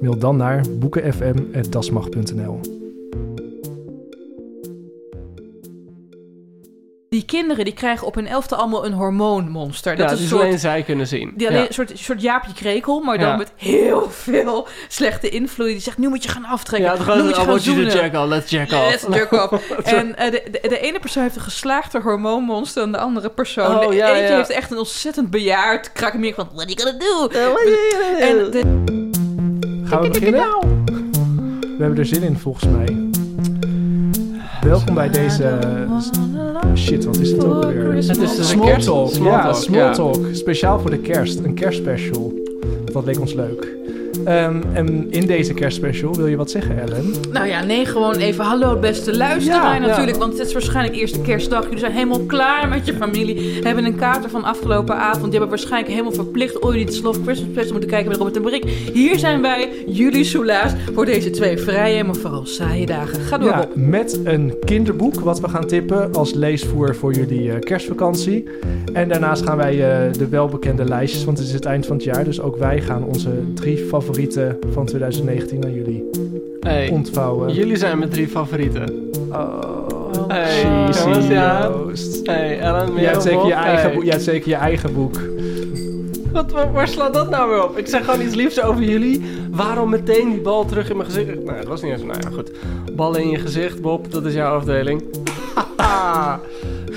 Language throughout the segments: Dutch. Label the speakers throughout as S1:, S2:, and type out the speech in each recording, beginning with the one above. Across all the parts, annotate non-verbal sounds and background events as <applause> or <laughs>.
S1: Mail dan naar boekenfm.dasmag.nl.
S2: Die kinderen die krijgen op hun elfte allemaal een hormoonmonster.
S3: Ja,
S2: Dat is
S3: dus
S2: een soort,
S3: alleen zij kunnen zien.
S2: die alleen,
S3: Ja.
S2: een soort, soort Jaapje Krekel, maar dan
S3: Ja.
S2: met heel veel slechte invloed. Die zegt, nu moet je gaan aftrekken.
S3: Ja,
S2: nu
S3: gewoon
S2: moet je gaan zoenen.
S3: jack off, let's jack
S2: Ja,
S3: off.
S2: let's off. <laughs> en eh, de, de, de ene persoon heeft een geslaagde hormoonmonster en de andere persoon...
S3: Oh,
S2: de
S3: ja,
S2: eentje
S3: ja.
S2: heeft echt een ontzettend bejaard krakemeer van... What are you gonna do? En de,
S1: Gaan we beginnen? We hebben er zin in volgens mij. Welkom bij deze... Shit, wat is het ook weer?
S3: Het is dus een
S1: Small talk.
S3: small
S1: ja, small talk. Speciaal voor de kerst. Een kerstspecial. Dat leek ons leuk. Ehm, en in deze kerstspecial wil je wat zeggen, Ellen?
S2: nou ja, nee, gewoon even hallo beste luisteraar
S1: Ja,
S2: natuurlijk.
S1: ja.
S2: Want het is waarschijnlijk eerste kerstdag. Jullie zijn helemaal klaar met je familie. Hebben een kater van afgelopen avond. Die hebben waarschijnlijk helemaal verplicht... Need Is Love Christmas Special moeten kijken met Robert en Brik. Hier zijn wij, jullie soelaas... voor deze twee vrije, maar vooral saaie dagen. Ga door,
S1: Ja, met een kinderboek wat we gaan tippen als leesvoer voor jullie eh, kerstvakantie. En daarnaast gaan wij eh, de welbekende lijstjes, want het is het eind van het jaar. Dus ook wij gaan onze drie favorieten van 2019 aan jullie
S3: Hey,
S1: ontvouwen.
S3: jullie zijn mijn drie favorieten.
S1: Oh,
S3: Hey,
S1: cheesy
S3: jongens, ja.
S1: Joost.
S3: Hey, Ellen,
S1: Jij hebt, zeker je eigen boek, jij hebt zeker je eigen boek.
S3: Wat, waar, waar slaat dat nou weer op? Ik zeg gewoon iets liefs over jullie. Waarom meteen die bal terug in mijn gezicht? Nou, dat was niet eens... Nou ja, goed. Ballen in je gezicht, Bob. Dat is jouw afdeling. <laughs>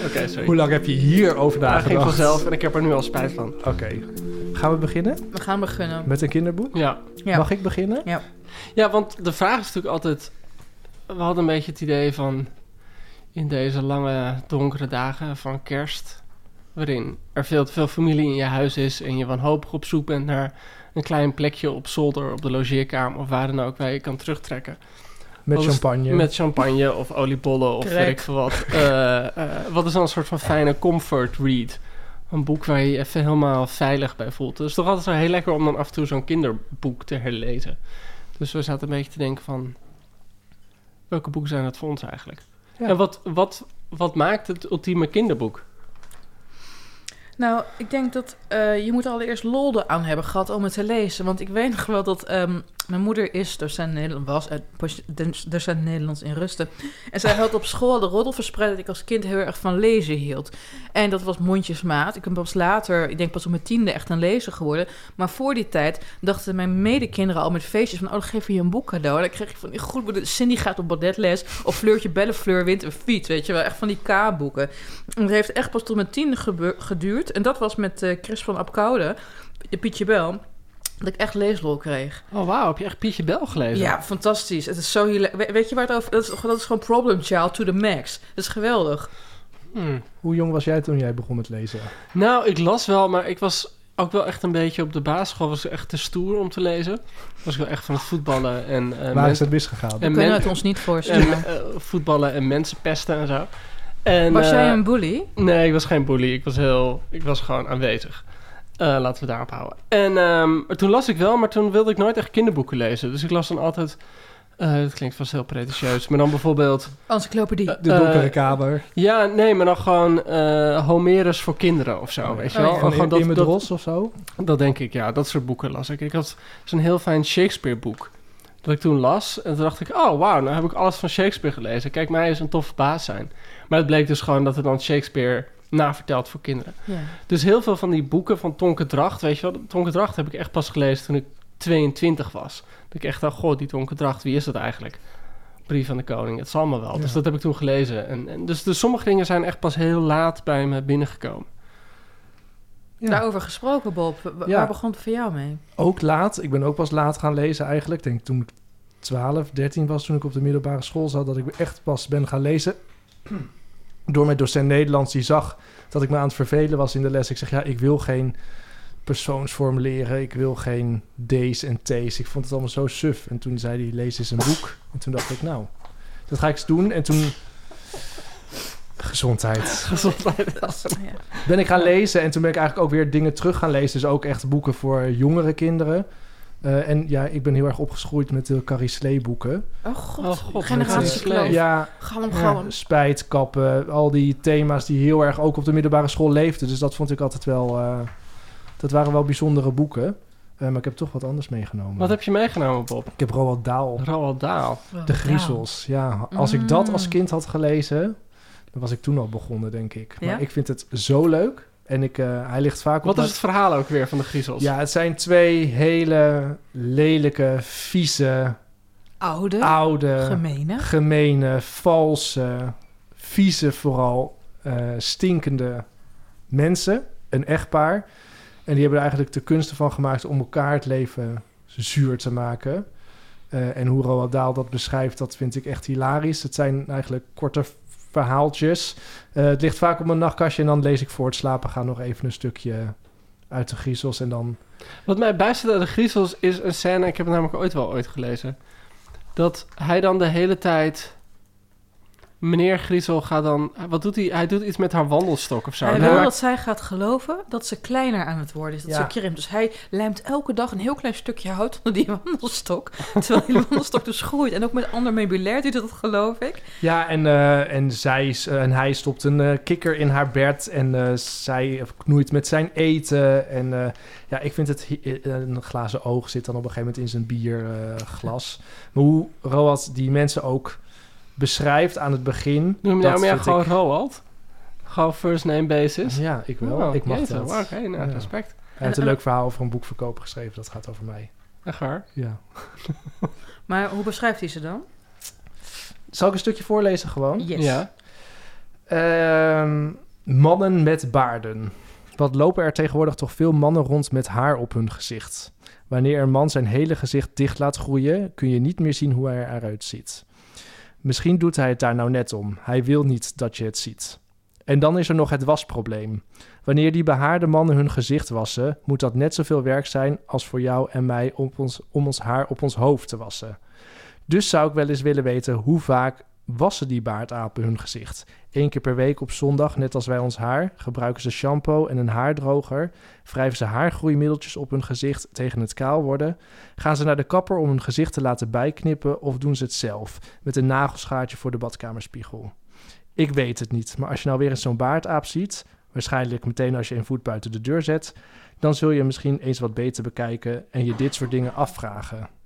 S3: Oké, sorry.
S1: Hoe lang heb je hierover
S3: Ja, ging
S1: nagedacht?
S3: vanzelf en ik heb er nu al spijt van.
S1: Oké. Gaan we beginnen
S2: We gaan beginnen.
S1: met een kinderboek?
S3: Ja.
S2: Ja.
S1: Mag ik beginnen?
S3: Ja, want de vraag is natuurlijk altijd... We hadden een beetje het idee van... In deze lange, donkere dagen van kerst... waarin er veel te veel familie in je huis is... en je wanhopig op zoek bent naar een klein plekje op zolder... op de logeerkamer of waar dan ook waar je kan terugtrekken.
S1: Met
S3: Wat is-
S1: champagne.
S3: Met champagne of oliebollen of
S2: Krek.
S3: weet ik veel wat. Eh, eh, wat is dan een soort van fijne comfort read? Een boek waar je je even helemaal veilig bij voelt. Het is toch altijd zo heel lekker om dan af en toe zo'n kinderboek te herlezen. Dus we zaten een beetje te denken van... Welke boeken zijn dat voor ons eigenlijk?
S1: Ja.
S3: En wat, wat, wat maakt het ultieme kinderboek?
S2: Nou, ik denk dat eh, je moet allereerst lol aan hebben gehad om het te lezen. Want ik weet nog wel dat ehm, mijn moeder is docent Nederlands, was eh, docent Nederlands in Rusten. En zij had op school de roddel verspreid dat ik als kind heel erg van lezen hield. En dat was mondjesmaat. Ik ben pas later, ik denk pas op mijn tiende, echt een lezer geworden. Maar voor die tijd dachten mijn medekinderen al met feestjes van... oh, dan geef je een boek cadeau. En dan kreeg je van goed, Cindy gaat op balletles... of Fleurtje Bellefleur wint een fiets, weet je wel. Echt van die K-boeken. En dat heeft echt pas tot mijn tiende geduurd. En dat was met eh, Chris van Apkoude, de Pietje Bel... dat ik echt leeslol kreeg.
S3: Oh wauw, heb je echt Pietje Bel gelezen?
S2: Ja, fantastisch. Het is zo We- Weet je waar het over... Dat is, dat is gewoon problem child to the max. Dat is geweldig.
S3: Hmm.
S1: Hoe jong was jij toen jij begon met lezen?
S3: Nou, ik las wel, maar ik was ook wel echt een beetje op de basisschool... was ik echt te stoer om te lezen. Was ik wel echt van het voetballen en... eh,
S1: Waar
S3: mensen-
S1: is het misgegaan?
S3: En
S2: We kunnen
S3: men-
S2: het ons niet voorstellen.
S3: En eh, voetballen en mensen pesten en zo. En,
S2: was
S3: eh,
S2: jij een bully?
S3: Nee, ik was geen bully. Ik was heel... Ik was gewoon aanwezig. Eh, laten we daarop houden. En ehm, toen las ik wel, maar toen wilde ik nooit echt kinderboeken lezen. Dus ik las dan altijd... eh dat klinkt vast heel pretentieus. Maar dan bijvoorbeeld... <laughs>
S2: Encyclopedie.
S1: De
S3: eh,
S1: donkere kamer.
S3: Ja, nee, maar dan gewoon eh, Homerus voor kinderen of zo, weet je
S2: Oh,
S3: wel.
S2: ja.
S1: Van
S3: Gewoon
S1: in,
S3: dat,
S1: Ros of zo?
S3: dat denk ik, ja. Dat soort boeken las ik. Ik had zo'n heel fijn Shakespeare boek. Dat ik toen las. En toen dacht ik, oh wauw, nou heb ik alles van Shakespeare gelezen. Kijk, mij eens een toffe baas zijn. Maar het bleek dus gewoon dat er dan Shakespeare naverteld voor kinderen.
S2: Ja.
S3: Dus heel veel van die boeken van Tonke Dracht, weet je wel, Tonke Dracht heb ik echt pas gelezen toen ik 22 was. Dat ik echt dacht, goh, die Tonke Dracht, wie is dat eigenlijk? Brief van de Koning, het zal me wel.
S1: Ja.
S3: Dus dat heb ik toen gelezen. En, en dus, dus sommige dingen zijn echt pas heel laat bij me binnengekomen.
S1: Ja.
S2: Daarover gesproken, Bob. Waar begon het voor jou mee?
S1: Ook laat. Ik ben ook pas laat gaan lezen eigenlijk. Ik denk toen ik 12, 13 was, toen ik op de middelbare school zat, dat ik echt pas ben gaan lezen. Door mijn docent Nederlands, die zag dat ik me aan het vervelen was in de les. Ik zeg, ja, ik wil geen persoonsformuleren. Ik wil geen D's en T's. Ik vond het allemaal zo suf. En toen zei hij, lees eens een boek. En toen dacht ik, nou, dat ga ik eens doen. En toen... Gezondheid.
S3: Gezondheid.
S1: Ben ik gaan lezen en toen ben ik eigenlijk ook weer dingen terug gaan lezen. Dus ook echt boeken voor jongere kinderen. Eh, en ja, ik ben heel erg opgeschroeid met de Carrie Slee boeken.
S2: Oh god,
S3: Oh, god.
S1: Ja,
S2: Galm, galm.
S1: spijt, kappen, al die thema's die heel erg ook op de middelbare school leefden. Dus dat vond ik altijd wel... eh, dat waren wel bijzondere boeken. Eh, maar ik heb toch wat anders meegenomen.
S3: Wat heb je meegenomen, Bob?
S1: Ik heb Roald Dahl,
S3: Roald Dahl.
S1: De Griezels. Ja, als ik dat als
S2: Mm.
S1: kind had gelezen, dan was ik toen al begonnen, denk ik.
S2: Ja?
S1: Maar ik vind het zo leuk. En ik, eh, hij ligt vaak op
S3: Wat is het verhaal ook weer van de griezels?
S1: Ja, het zijn twee hele lelijke, vieze,
S2: Oude,
S1: oude,
S2: gemene.
S1: gemene, valse, vieze vooral, eh, stinkende mensen. Een echtpaar. En die hebben er eigenlijk de kunst van gemaakt om elkaar het leven zuur te maken. Eh, en hoe Roald Dahl dat beschrijft, dat vind ik echt hilarisch. Het zijn eigenlijk korte verhaaltjes. Eh, het ligt vaak op mijn nachtkastje en dan lees ik voor het slapen gaan nog even een stukje uit de griezels. En dan
S3: Wat mij bijstaat aan de griezels is een scène, ik heb het namelijk ooit wel ooit gelezen. Dat hij dan de hele tijd... Meneer Griezel gaat dan... Wat doet hij? Hij doet iets met haar wandelstok of zo.
S2: Hij
S3: En
S2: wil dat zij gaat geloven dat ze kleiner aan het worden is. Dat
S1: Ja.
S2: ze krimpt. Dus hij lijmt elke dag een heel klein stukje hout onder die <laughs> wandelstok. Terwijl die wandelstok dus groeit. En ook met ander meubilair doet hij dat, geloof ik.
S1: Ja, en, eh, en, zij, is- eh, en hij stopt een eh, kikker in haar bed en eh, zij knoeit met zijn eten. En eh, ja, ik vind het... Een glazen oog zit dan op een gegeven moment in zijn bierglas. maar hoe Roald die mensen ook beschrijft aan het begin...
S3: Noem je
S1: dat
S3: nou gewoon
S1: ik-
S3: Roald? Gewoon first name basis?
S1: Ja, ik wel.
S3: Oh,
S1: ik mag
S3: jeetje,
S1: dat.
S3: Oké, nou,
S1: Ja.
S3: respect.
S1: Hij heeft een leuk verhaal over een boekverkoper geschreven. Dat gaat over mij.
S3: Echt waar?
S1: Ja. <laughs>
S2: Maar hoe beschrijft hij ze dan?
S1: Zal ik een stukje voorlezen gewoon?
S2: Yes.
S3: Ja.
S1: Ehm, mannen met baarden. Wat lopen er tegenwoordig toch veel mannen rond met haar op hun gezicht. Wanneer een man zijn hele gezicht dicht laat groeien, kun je niet meer zien hoe hij eruit ziet. Misschien doet hij het daar nou net om. Hij wil niet dat je het ziet. En dan is er nog het wasprobleem. Wanneer die behaarde mannen hun gezicht wassen, moet dat net zoveel werk zijn als voor jou en mij om ons, om ons haar op ons hoofd te wassen. Dus zou ik wel eens willen weten hoe vaak wassen die baardapen hun gezicht. Eén keer per week op zondag, net als wij ons haar, gebruiken ze shampoo en een haardroger. Wrijven ze haargroeimiddeltjes op hun gezicht tegen het kaal worden. Gaan ze naar de kapper om hun gezicht te laten bijknippen of doen ze het zelf met een nagelschaartje voor de badkamerspiegel. Ik weet het niet, maar als je nou weer eens zo'n baardaap ziet, waarschijnlijk meteen als je een voet buiten de deur zet, dan zul je misschien eens wat beter bekijken en je dit soort dingen afvragen.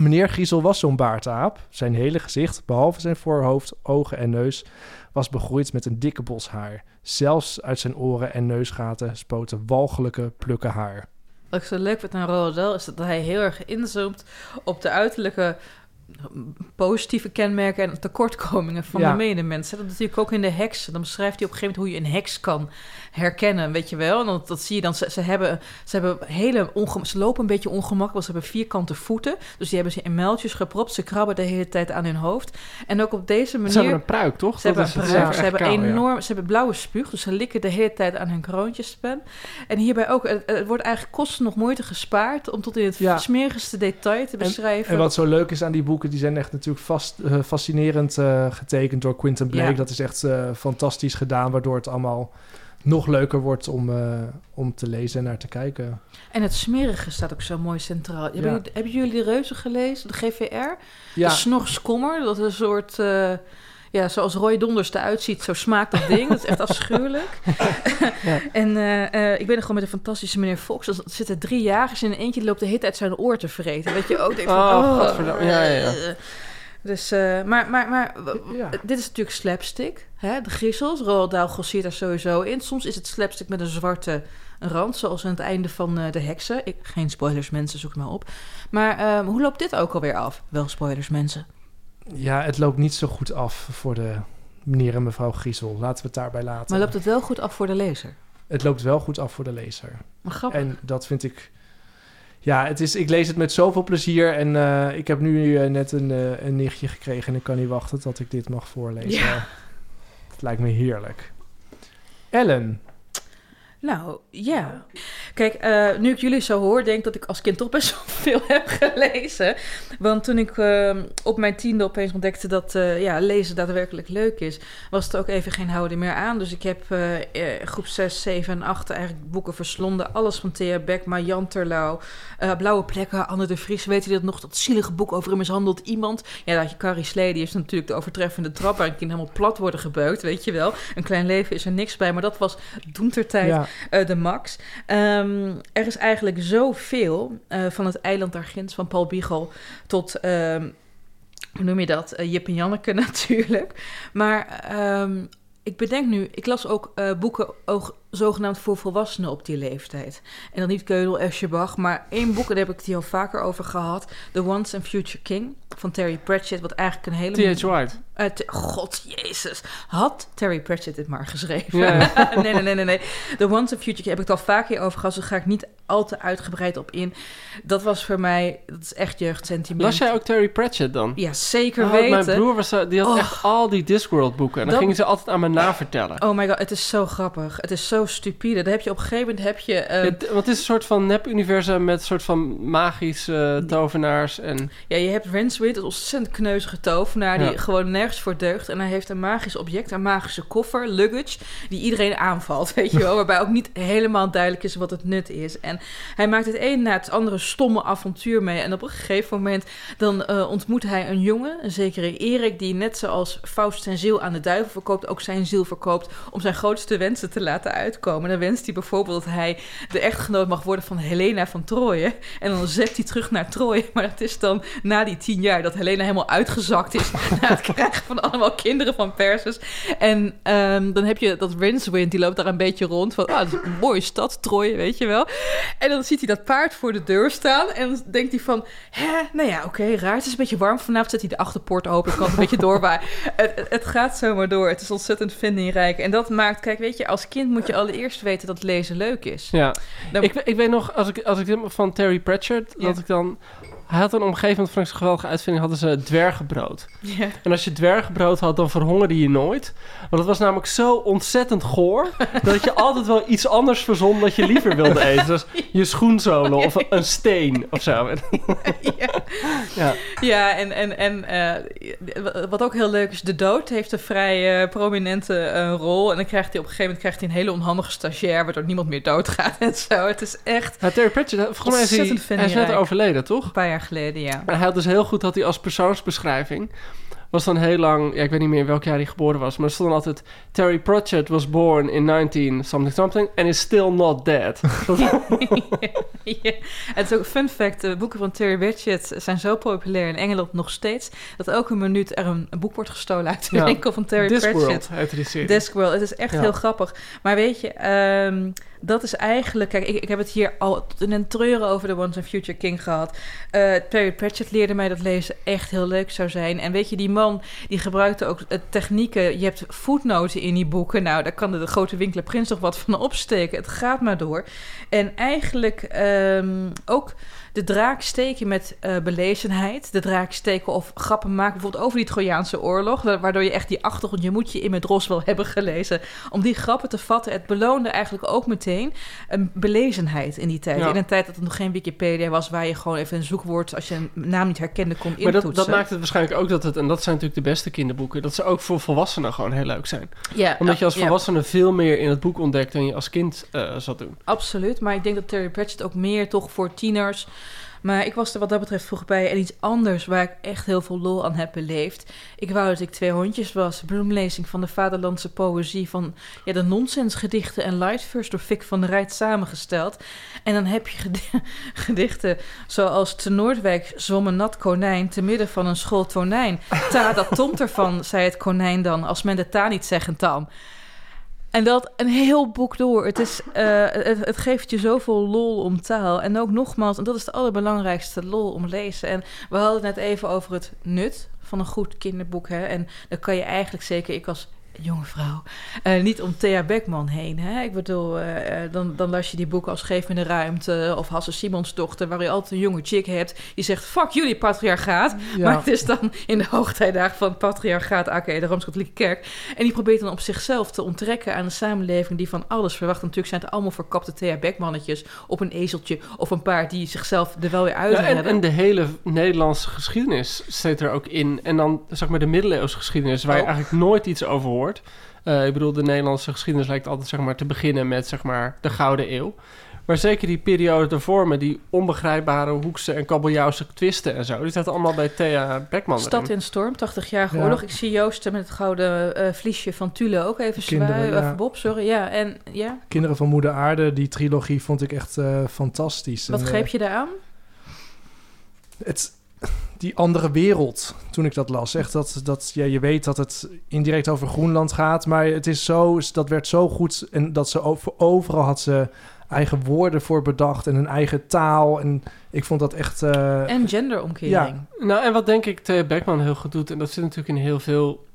S1: Meneer Griezel was zo'n baardaap. Zijn hele gezicht, behalve zijn voorhoofd, ogen en neus, was begroeid met een dikke bos haar. Zelfs uit zijn oren en neusgaten spoten walgelijke plukken haar.
S2: Wat ik zo leuk vind aan Roald is dat hij heel erg inzoomt op de uiterlijke positieve kenmerken en tekortkomingen van
S1: Ja.
S2: de medemensen. Dat natuurlijk ook in de heks. Dan beschrijft hij op een gegeven moment hoe je een heks kan herkennen, weet je wel. En dat, dat zie je dan. Ze, ze hebben, ze hebben hele onge- ze lopen een beetje ongemakkelijk, want ze hebben vierkante voeten. Dus die hebben ze in muiltjes gepropt. Ze krabben de hele tijd aan hun hoofd. En ook op deze manier.
S3: Ze hebben een pruik, toch?
S2: Ze hebben, een pruik, ze hebben
S3: kaal, ja.
S2: enorm, ze hebben blauwe spuug, dus ze likken de hele tijd aan hun kroontjespen. En hierbij ook, het, het wordt eigenlijk kosten nog moeite gespaard om tot in het
S1: Ja.
S2: smerigste detail te beschrijven.
S1: En wat zo leuk is aan die boeken, die zijn echt natuurlijk vast, eh, fascinerend eh, getekend door Quentin Blake.
S2: Ja.
S1: Dat is echt eh, fantastisch gedaan, waardoor het allemaal nog leuker wordt om, om te lezen en naar te kijken.
S2: En het smerige staat ook zo mooi centraal. Hebben, jullie, hebben jullie de reuzen gelezen, de GVR?
S1: Ja,
S2: De snorskommer, dat is een soort... ja, zoals Roy Donders eruit ziet, zo smaakt dat ding. Dat is echt afschuwelijk. <laughs> En eh, eh, ik ben er gewoon met een fantastische meneer Fox. Er zitten drie jagers in en eentje loopt de hele tijd zijn oor te vreten. Weet je ook? Denk van,
S3: Oh, godverdamme. Ja, ja, ja.
S2: eh. Dus, maar, maar, maar dit is natuurlijk slapstick. Hè? De griezels, Roald Dahl grossiert daar sowieso in. Soms is het slapstick met een zwarte rand, zoals aan het einde van De Heksen. Ik, geen spoilers, mensen, zoek het maar op. Maar ehm, hoe loopt dit ook alweer af? Wel spoilers, mensen.
S1: Ja, het loopt niet zo goed af voor de meneer en mevrouw Griezel. Laten we het daarbij laten.
S2: Maar loopt het wel goed af voor de lezer?
S1: Het loopt wel goed af voor de lezer.
S2: Maar grappig.
S1: En dat vind ik... Ja, het is, ik lees het met zoveel plezier. En eh, ik heb nu eh, net een, eh, een nichtje gekregen. En ik kan niet wachten tot ik dit mag voorlezen.
S2: Ja.
S1: Het lijkt me heerlijk. Ellen.
S2: Nou, ja. Kijk, eh, nu ik jullie zo hoor, denk ik dat ik als kind toch best wel <laughs> veel heb gelezen. Want toen ik eh, op mijn tiende opeens ontdekte dat eh, ja, lezen daadwerkelijk leuk is, was het ook even geen houden meer aan. Dus ik heb eh, groep 6, 7 en 8 eigenlijk boeken verslonden. Alles van Thea Beckma, Jan Terlouw, Blauwe Plekken, Anne de Vries. Weet je dat nog? Dat zielige boek over een mishandeld iemand. Ja, dat je Carrie Slee, die heeft natuurlijk de overtreffende trap waar een kind helemaal plat worden gebeukt, weet je wel. Een klein leven is er niks bij, maar dat was doentertijd
S1: Ja,
S2: de max. Ehm, er is eigenlijk zoveel eh, van het eiland daar ginds van Paul Biegel tot, ehm, hoe noem je dat? Eh, Jip en Janneke <laughs> natuurlijk. Maar ehm, ik bedenk nu, ik las ook eh, boeken ook zogenaamd voor volwassenen op die leeftijd. En dan niet Keudel, Eschebach, maar één boek, daar heb ik het hier al vaker over gehad. The Once and Future King van Terry Pratchett, wat eigenlijk een hele...
S3: T.H. White.
S2: Eh, God, jezus. Had Terry Pratchett dit maar geschreven? <laughs> Nee, nee, nee, nee, nee. The Once and Future King heb ik het al vaak hier over gehad. Dus daar ga ik niet al te uitgebreid op in. Dat was voor mij, dat is echt jeugdsentiment.
S3: Las jij ook Terry Pratchett dan?
S2: Ja, zeker
S3: Oh,
S2: weten.
S3: Mijn broer was, die had
S2: Oh.
S3: echt al die Discworld boeken. En dan
S2: Dat-
S3: gingen ze altijd aan me navertellen.
S2: Oh my god, het is zo grappig. Het is zo stupide. Dan heb je op een gegeven moment heb je... eh,
S3: Ja, t- want het is een soort van nep-universum met een soort van magische tovenaars. En
S2: Ja, je hebt Rinswit, een ontzettend kneuzige tovenaar... die gewoon nergens voor deugt. En hij heeft een magisch object, een magische koffer, luggage... die iedereen aanvalt, <laughs> weet je wel. Waarbij ook niet helemaal duidelijk is wat het nut is. En hij maakt het een na het andere stomme avontuur mee. En op een gegeven moment dan eh, ontmoet hij een jongen... een zekere Erik, die net zoals Faust zijn ziel aan de duivel verkoopt... ook zijn ziel verkoopt om zijn grootste wensen te laten uitkomen. En dan wenst hij bijvoorbeeld dat hij de echtgenoot mag worden van Helena van Troje. En dan zet hij terug naar Troje. Maar het is dan na die tien jaar dat Helena helemaal uitgezakt is... <laughs> na het krijgen van allemaal kinderen van Perses. En ehm, dan heb je dat Rincewind, die loopt daar een beetje rond. Van, ah, is een mooie stad, Troje, weet je wel. En dan ziet hij dat paard voor de deur staan. En dan denkt hij van, hè, nou ja, oké, raar. Het is een beetje warm vanavond. Zet hij de achterpoort open, kan het een beetje doorbaaien. Het, het, het gaat zomaar door. Het is ontzettend vindingrijk. En dat maakt, kijk, weet je, als kind moet je allereerst weten dat lezen leuk is.
S3: ja,
S2: Dan-
S3: ik, ik weet nog, als ik, als ik van Terry Pratchett, dat ik dan... Hij had een omgeving, ik een geweldige uitvinding, hadden ze dwergenbrood.
S2: Ja.
S3: En als je dwergenbrood had, dan verhongerde je nooit. Want het was namelijk zo ontzettend goor... dat je <laughs> altijd wel iets anders verzon dat je liever wilde eten. Dus je schoenzolen of <laughs> een steen of zo.
S2: ja.
S3: Ja.
S2: Ja, en, en, en eh, wat ook heel leuk is, de dood heeft een vrij eh, prominente eh, rol. En dan krijgt hij op een gegeven moment krijgt hij een hele onhandige stagiair, waardoor niemand meer doodgaat en zo. Het is echt
S3: Ja, Terry Pratchett, volgens mij is hij, hij is net overleden, toch?
S2: een paar jaar geleden, ja.
S3: En hij had dus heel goed dat hij als persoonsbeschrijving was dan heel lang, ja, ik weet niet meer in welk jaar hij geboren was, maar er stond dan altijd Terry Pratchett was born in 19 something something and is still not dead. <laughs>
S2: ja. Het is ook een fun fact, de boeken van Terry Pratchett zijn zo populair in Engeland nog steeds, dat elke minuut er een, boek wordt gestolen uit de
S3: Ja.
S2: winkel van Terry Pratchett.
S3: Discworld heette die serie.
S2: Discworld, het is echt heel grappig. Maar weet je, ehm, dat is eigenlijk... Kijk, ik, ik heb het hier al een treuren over de Once and Future King gehad. Eh Terry Pratchett leerde mij dat lezen echt heel leuk zou zijn. En weet je, die man die gebruikte ook technieken. Je hebt voetnoten in die boeken. Nou, daar kan de, grote winkler Prins nog wat van opsteken. Het gaat maar door. En eigenlijk ehm, ook de draak steken met eh, belezenheid. De draak steken of grappen maken, bijvoorbeeld over die Trojaanse oorlog. wa- Waardoor je echt die achtergrond, je moet je in met Ros wel <laughs> hebben gelezen. Om die grappen te vatten. Het beloonde eigenlijk ook meteen een belezenheid in die tijd.
S3: Ja.
S2: In een tijd dat er nog geen Wikipedia was, waar je gewoon even een zoekwoord, als je een naam niet herkende, kon
S3: maar
S2: intoetsen.
S3: dat, dat maakt het waarschijnlijk ook dat het, en dat zijn natuurlijk de beste kinderboeken, dat ze ook voor volwassenen gewoon heel leuk zijn.
S2: ja,
S3: Omdat je als
S2: ja.
S3: volwassene veel meer in het boek ontdekt dan je als kind eh zat doen.
S2: Absoluut, maar ik denk dat Terry Pratchett ook meer toch voor tieners, Maar ik was er wat dat betreft vroeg bij. En iets anders waar ik echt heel veel lol aan heb beleefd. Ik wou dat ik twee hondjes was. Bloemlezing van de vaderlandse poëzie. Van ja, de nonsensgedichten en lightverse door Fik van der Rijt samengesteld. En dan heb je gedi- <laughs> gedichten zoals te Noordwijk zwom een nat konijn te midden van een school tonijn. Ta, dat tomt ervan, zei het konijn dan, als men de ta niet zeggen tam. En dat een heel boek door. Het, is, eh, het, geeft je zoveel lol om taal. En ook nogmaals, en dat is de allerbelangrijkste lol om lezen. En we hadden het net even over het nut van een goed kinderboek. Hè? En dan kan je eigenlijk zeker, ik als jonge vrouw, eh, niet om Thea Beckman heen. Hè? Ik bedoel, eh, eh, dan, dan las je die boeken als Geef me de ruimte of Hasse Simons dochter, waar je altijd een jonge chick hebt die zegt, fuck jullie patriarchaat.
S1: Ja.
S2: Maar het is dan in de hoogtijdagen van het patriarchaat, aka de Rooms-Katholieke Kerk. En die probeert dan op zichzelf te onttrekken aan een samenleving die van alles verwacht. Natuurlijk zijn het allemaal verkapte Thea Beckmannetjes op een ezeltje of een paard die zichzelf er wel weer uit
S3: Ja, en de hele Nederlandse geschiedenis zit er ook in. En dan zeg maar de middeleeuwse geschiedenis, waar je
S2: Oh.
S3: eigenlijk nooit iets over hoort. Eh, ik bedoel, de Nederlandse geschiedenis lijkt altijd zeg maar, te beginnen met zeg maar, de Gouden Eeuw. Maar zeker die periode daarvoor met die onbegrijpbare hoekse en kabeljauwse twisten en zo. Die staat allemaal bij Thea Beckman
S2: Stad
S3: erin.
S2: in storm, 80-jarige
S1: Ja.
S2: oorlog. Ik zie Joosten met het gouden eh, vliesje van Tule ook even
S1: Kinderen,
S2: zwaaien.
S1: ja.
S2: Of Bob, sorry. Ja, en ja,
S1: Kinderen van Moeder Aarde, die trilogie vond ik echt eh, fantastisch.
S2: wat
S1: En,
S2: greep je daar aan?
S1: het, die andere wereld, toen ik dat las. Echt dat, dat ja, je weet dat het indirect over Groenland gaat, maar het is zo, dat werd zo goed en dat ze over, overal had ze eigen woorden voor bedacht en een eigen taal. En ik vond dat echt. eh,
S2: En genderomkering.
S3: Nou, en wat denk ik Thea Beckman heel goed doet, en dat zit natuurlijk in heel veel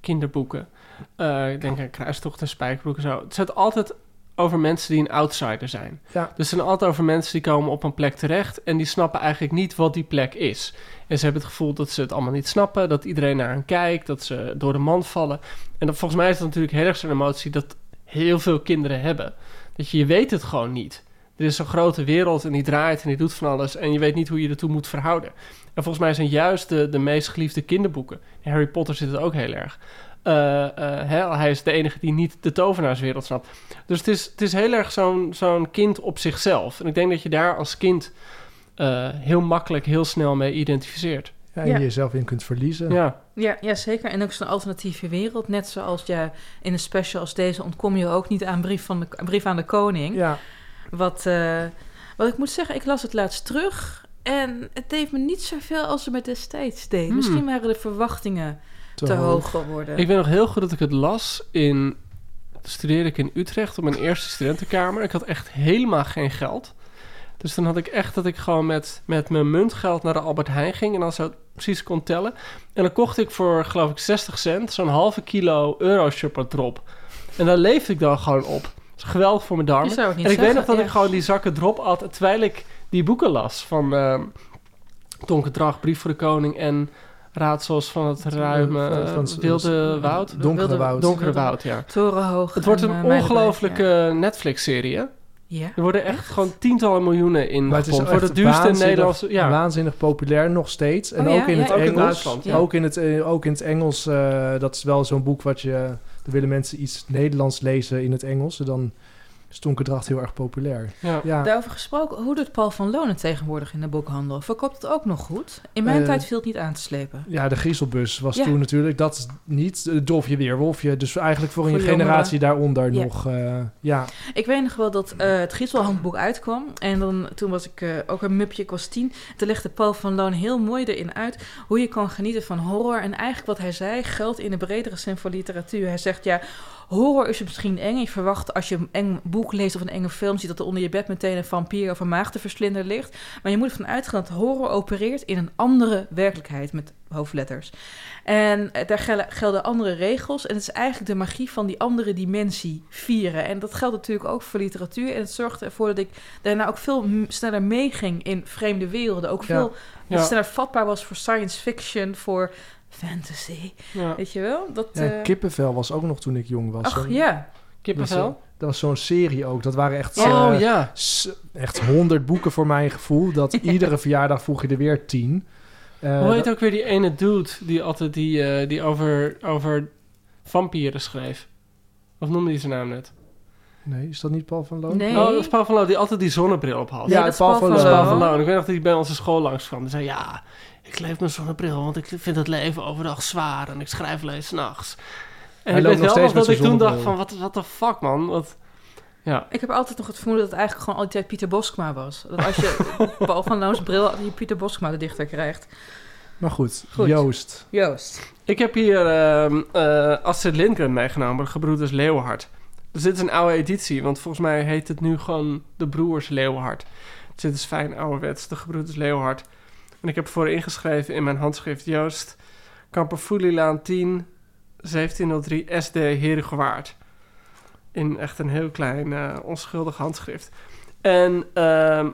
S3: kinderboeken. Eh, ik denk aan Kruistocht en Spijkerbroek en zo. Het gaat altijd over mensen die een outsider zijn.
S1: Ja.
S3: Dus het zijn altijd over mensen die komen op een plek terecht en die snappen eigenlijk niet wat die plek is. En ze hebben het gevoel dat ze het allemaal niet snappen, dat iedereen naar hen kijkt, dat ze door de mand vallen. En dat, volgens mij is dat natuurlijk heel erg zo'n emotie dat heel veel kinderen hebben. Dat je, je weet het gewoon niet. Er is zo'n grote wereld en die draait en die doet van alles en je weet niet hoe je ertoe moet verhouden. En volgens mij zijn juist de, de meest geliefde kinderboeken. In Harry Potter zit het ook heel erg. Eh, eh, hè, hij is de enige die niet de tovenaarswereld snapt. Dus het is, het is heel erg zo'n zo'n kind op zichzelf. En ik denk dat je daar als kind eh, heel makkelijk, heel snel mee identificeert.
S1: ja, en
S2: Ja.
S1: jezelf in kunt verliezen.
S3: Ja,
S2: Ja, ja, zeker. En ook zo'n alternatieve wereld. Net zoals ja, in een special als deze ontkom je ook niet aan brief, van de, brief aan de koning.
S1: Ja,
S2: Wat, eh, wat ik moet zeggen, ik las het laatst terug. En het deed me niet zoveel als ze me destijds deed.
S3: Hmm.
S2: Misschien waren de verwachtingen te, hoog geworden.
S3: ik weet nog heel goed dat ik het las in... studeerde ik in Utrecht op mijn eerste studentenkamer. Ik had echt helemaal geen geld. Dus dan had ik echt dat ik gewoon met, met mijn muntgeld naar de Albert Heijn ging... en dan zo precies kon tellen. En dan kocht ik voor, geloof ik, 60 cent... zo'n halve kilo Euroshopper drop. En daar leefde ik dan gewoon op. Dat is geweldig voor mijn darmen. En ik weet nog dat
S2: ja.
S3: ik gewoon die zakken drop at... terwijl ik die boeken las van... Donker Dracht, Brief voor de Koning... en Raadsels van het ruime
S1: van-
S3: eh,
S1: van-
S3: wilde woud.
S1: Donkere
S2: Wilde-
S1: woud.
S3: Donkere woud, ja.
S2: Torenhoog.
S3: Het wordt een
S2: eh, Muidenberg,
S3: ongelooflijke Netflix-serie, hè?
S2: Ja.
S3: Er worden echt gewoon tientallen miljoenen in
S1: Maar het is
S3: gepompt. Voor de duurste Nederlandse... Ja,
S1: waanzinnig populair nog steeds. En
S2: Oh ja,
S1: ook in
S2: ja,
S1: het
S2: ook in
S1: Engels. Ook, in het, ook in het Engels. eh, dat is wel zo'n boek wat je... Dan willen mensen iets Nederlands lezen in het Engels. En dan is Donkerdracht heel erg populair.
S3: ja.
S1: Ja,
S2: Daarover gesproken, hoe doet Paul van Loon het tegenwoordig in de boekhandel? Verkoopt het ook nog goed? In mijn
S1: Eh,
S2: tijd viel het niet aan te slepen.
S1: ja de Griezelbus was
S2: Ja.
S1: toen natuurlijk... Dat is niet het Dolfje Weerwolfje. Dus eigenlijk voor,
S2: Voor
S1: een generatie daaronder
S2: Ja.
S1: nog... eh, ja,
S2: Ik weet nog wel dat eh, het Griezelhandboek uitkwam. En dan, toen was ik eh, ook een mupje, ik was tien. Toen legde Paul van Loon heel mooi erin uit... hoe je kan genieten van horror. En eigenlijk wat hij zei geldt in de bredere zin van literatuur. Hij zegt, ja, horror is misschien eng. Je verwacht als je een eng boek leest of een enge film... ziet dat er onder je bed meteen een vampier of een maagdenverslinder ligt. Maar je moet ervan uitgaan dat horror opereert in een andere werkelijkheid... met hoofdletters. En eh, daar gel- gelden andere regels. En het is eigenlijk de magie van die andere dimensie vieren. En dat geldt natuurlijk ook voor literatuur. En het zorgde ervoor dat ik daarna ook veel sneller meeging in vreemde werelden. Ook
S1: Ja.
S2: veel
S3: Ja.
S2: sneller vatbaar was voor science fiction, voor fantasy.
S3: ja.
S2: Weet je wel? Dat,
S1: ja,
S2: eh,
S1: Kippenvel was ook nog toen ik jong was.
S2: Ach ja.
S3: Kippenvel?
S1: Dat was zo'n serie ook. Dat waren echt...
S3: Oh,
S1: eh,
S3: ja.
S1: echt honderd boeken voor mijn gevoel. Dat <laughs> iedere verjaardag vroeg je er weer tien. Eh,
S3: Hoe heet
S1: dat-
S3: ook weer die ene dude die altijd die, eh, die over, over vampieren schreef? Of noemde hij zijn naam net?
S1: Nee, is dat niet Paul van Loon?
S2: Nee.
S3: Oh, dat is Paul van Loo die altijd die zonnebril op had.
S2: Nee,
S1: Ja,
S2: dat is
S1: Paul
S2: Paul
S1: van
S2: van
S3: Paul van Loon. Ik weet nog dat hij bij onze school langs kwam. Die zei, ja, ik leef met zonnebril, want ik vind het leven overdag zwaar en ik schrijf alleen s'nachts. En
S1: Hij
S3: ik
S1: loopt
S3: weet
S1: nog
S3: wel
S1: steeds
S3: nog dat ik toen dacht van, wat the fuck man? Wat, ja.
S2: Ik heb altijd nog het vermoeden dat het eigenlijk gewoon altijd Pieter Boskma was. Dat als je <laughs> Loons bril had, je Pieter Boskma de dichter krijgt.
S1: Maar goed,
S2: Goed.
S1: Joost.
S2: Joost.
S3: Ik heb hier ehm eh Astrid Lindgren meegenomen, de gebroeders Leeuwenhard. Dus dit is een oude editie, want volgens mij heet het nu gewoon de broers Leeuwenhard. Dus dit is fijn ouderwets, de gebroeders Leeuwenhard. En ik heb voor ingeschreven in mijn handschrift Joost, Kamperfoelielaan 10, 1703 SD Herengewaard. In echt een heel klein, eh, onschuldig handschrift. En ehm,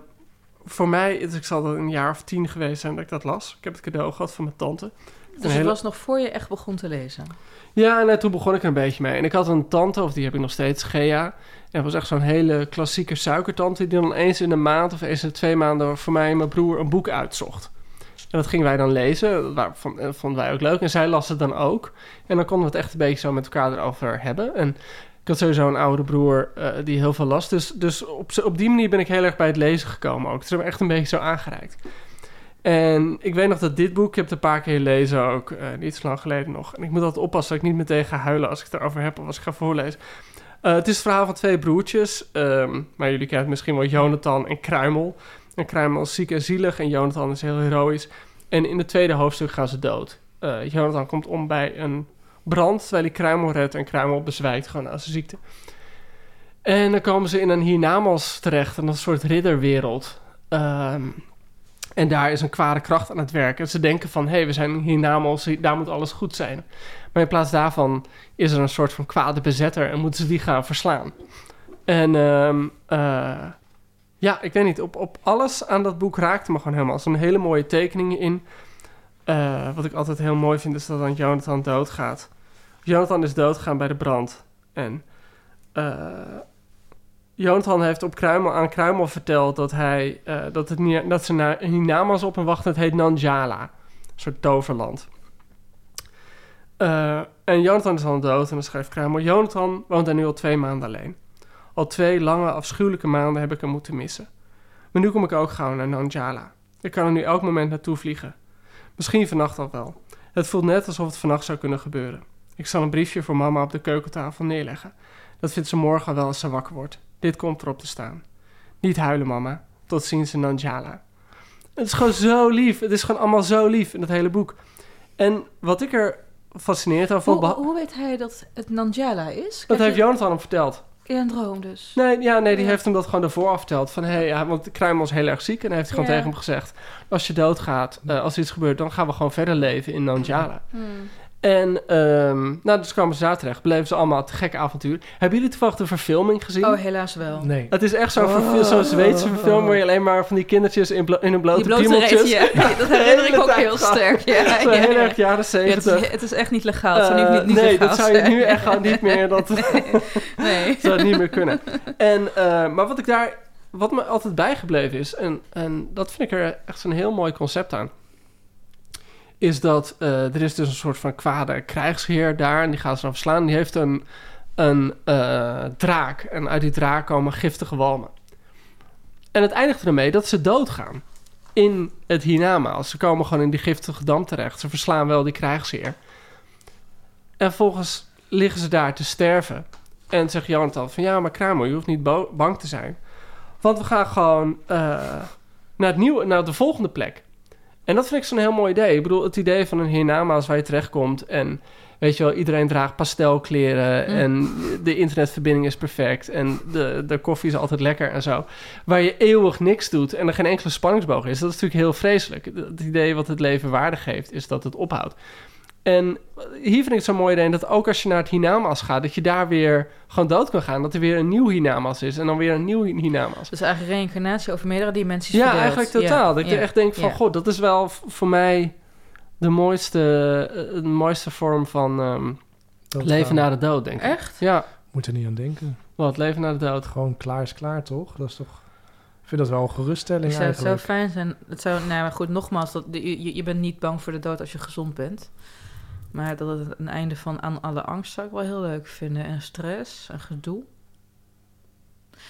S3: voor mij, is- ik zal dat een jaar of tien geweest zijn dat ik dat las. Ik heb het cadeau gehad van mijn tante.
S2: Dus het
S3: hele-
S2: was nog voor je echt begon te lezen.
S3: Ja, en toen begon ik er een beetje mee. En ik had een tante, of die heb ik nog steeds, Gea. En dat was echt zo'n hele klassieke suikertante... die dan eens in de maand of eens in de twee maanden... voor mij en mijn broer een boek uitzocht. En dat gingen wij dan lezen. Dat eh, vonden wij ook leuk. En zij las het dan ook. En dan konden we het echt een beetje zo met elkaar erover hebben. En ik had sowieso een oudere broer eh, die heel veel las. Dus, dus op, op die manier ben ik heel erg bij het lezen gekomen ook. Het is me echt een beetje zo aangereikt. En ik weet nog dat dit boek, ik heb het een paar keer gelezen ook, eh, niet zo lang geleden nog. En ik moet altijd oppassen dat ik niet meteen ga huilen als ik het erover heb of als ik ga voorlezen. Eh, het is het verhaal van twee broertjes, ehm, maar jullie kennen het misschien wel Jonathan en Kruimel. En Kruimel is ziek en zielig en Jonathan is heel heroïs. En in het tweede hoofdstuk gaan ze dood. Jonathan komt om bij een brand, terwijl hij Kruimel redt en Kruimel bezwijkt gewoon aan zijn ziekte. En dan komen ze in een hiernamaals terecht, een soort ridderwereld. Ehm, en daar is een kwade kracht aan het werk. En ze denken van, hé, hey, we zijn hiernamaals, daar moet alles goed zijn. Maar in plaats daarvan is er een soort van kwade bezetter en moeten ze die gaan verslaan. En ehm, eh, ja, ik weet niet, op, op alles aan dat boek raakte me gewoon helemaal. Er zijn hele mooie tekeningen in. Eh, wat ik altijd heel mooi vind, is dat dan Jonathan doodgaat. Jonathan is doodgegaan bij de brand. En eh, Jonathan heeft op Kruimel, aan Kruimel verteld dat, hij, eh, dat, het, dat ze op hem wachten. Het heet Nanjala. Een soort toverland. En Jonathan is al dood en dan schrijft Kruimel... Jonathan woont daar nu al twee maanden alleen. Al twee lange, afschuwelijke maanden heb ik hem moeten missen. Maar nu kom ik ook gauw naar Nanjala. Ik kan er nu elk moment naartoe vliegen. Misschien vannacht al wel. Het voelt net alsof het vannacht zou kunnen gebeuren. Ik zal een briefje voor mama op de keukentafel neerleggen. Dat vindt ze morgen wel als ze wakker wordt. Dit komt erop te staan. Niet huilen, mama. Tot ziens in Nanjala. Het is gewoon zo lief. Het is gewoon allemaal zo lief in het hele boek. En wat ik er fascinerend aan vond...
S2: Hoe, weet hij dat het Nanjala is?
S3: dat heeft Jonathan hem verteld.
S2: In een droom dus.
S3: Nee, ja, nee die
S2: Ja.
S3: heeft hem dat gewoon daarvoor verteld. Van, hey, ja, want Kruimel is heel erg ziek. En hij heeft gewoon
S2: Ja.
S3: tegen hem gezegd... Als je doodgaat, eh, als iets gebeurt... dan gaan we gewoon verder leven in Nanjala.
S2: Hmm.
S3: En, ehm, nou, dus kwamen ze daar terecht. Beleven ze allemaal te gekke avontuur. Hebben jullie toevallig de verfilming gezien?
S2: Oh, helaas wel.
S1: Nee.
S3: Het is echt zo'n zo'n Zweedse verfilming... waar je alleen maar van die kindertjes in, blo- in hun blote,
S2: Die blote
S3: piemeltjes...
S2: reet, ja. <laughs> Dat herinner ik ook heel
S3: gaan.
S2: sterk. Ja, <laughs>
S3: Zo
S2: ja,
S3: heel
S2: ja.
S3: erg jaren
S2: Ja, het,
S3: zeventig.
S2: is, het is echt niet legaal. Het zou niet, niet, niet
S3: nee,
S2: legaal
S3: dat zou je nu <laughs> echt gewoon niet meer... Dat,
S2: Nee.
S3: zou het niet meer kunnen. En, eh, maar wat ik daar, wat me altijd bijgebleven is, en, en dat vind ik er echt zo'n heel mooi concept aan, is dat eh, er is dus een soort van kwade krijgsheer daar en die gaat ze dan verslaan. Die heeft een, een eh, draak en uit die draak komen giftige walmen. En het eindigt ermee dat ze doodgaan in het hiernamaals. Ze komen gewoon in die giftige dam terecht. Ze verslaan wel die krijgsheer. En vervolgens liggen ze daar te sterven. En zegt Jonathan van ja, maar Kruimel, je hoeft niet bang te zijn. Want we gaan gewoon eh, naar, het nieuwe, naar de volgende plek. En dat vind ik zo'n heel mooi idee. Ik bedoel, het idee van een hiernamaals waar je terechtkomt en weet je wel, iedereen draagt pastelkleren
S2: Mm.
S3: en de internetverbinding is perfect en de, de koffie is altijd lekker en zo. Waar je eeuwig niks doet en er geen enkele spanningsboog is. Dat is natuurlijk heel vreselijk. Het idee wat het leven waarde geeft is dat het ophoudt. En hier vind ik het zo'n mooi idee dat ook als je naar het hiernamaals gaat, dat je daar weer gewoon dood kan gaan. Dat er weer een nieuw hiernamaals is en dan weer een nieuw hiernamaals.
S2: Dus eigenlijk reïncarnatie over meerdere dimensies
S3: Ja,
S2: verdeeld.
S3: eigenlijk totaal. Dat
S2: Ja,
S3: je echt denkt van,
S2: ja.
S3: god, dat is wel voor mij de mooiste, eh, de mooiste vorm van ehm, leven na de dood, denk ik.
S2: Echt?
S3: Ja,
S1: Moet er niet aan denken.
S3: wat, leven na de dood.
S1: Gewoon klaar is klaar, toch? Dat is toch... Ik vind dat wel een geruststelling
S2: Dus het zou
S1: eigenlijk.
S2: fijn zijn. Het zou, nou maar goed, nogmaals, dat, je- je bent niet bang voor de dood als je gezond bent. Maar dat het een einde van aan alle angst zou ik wel heel leuk vinden. En stress en gedoe.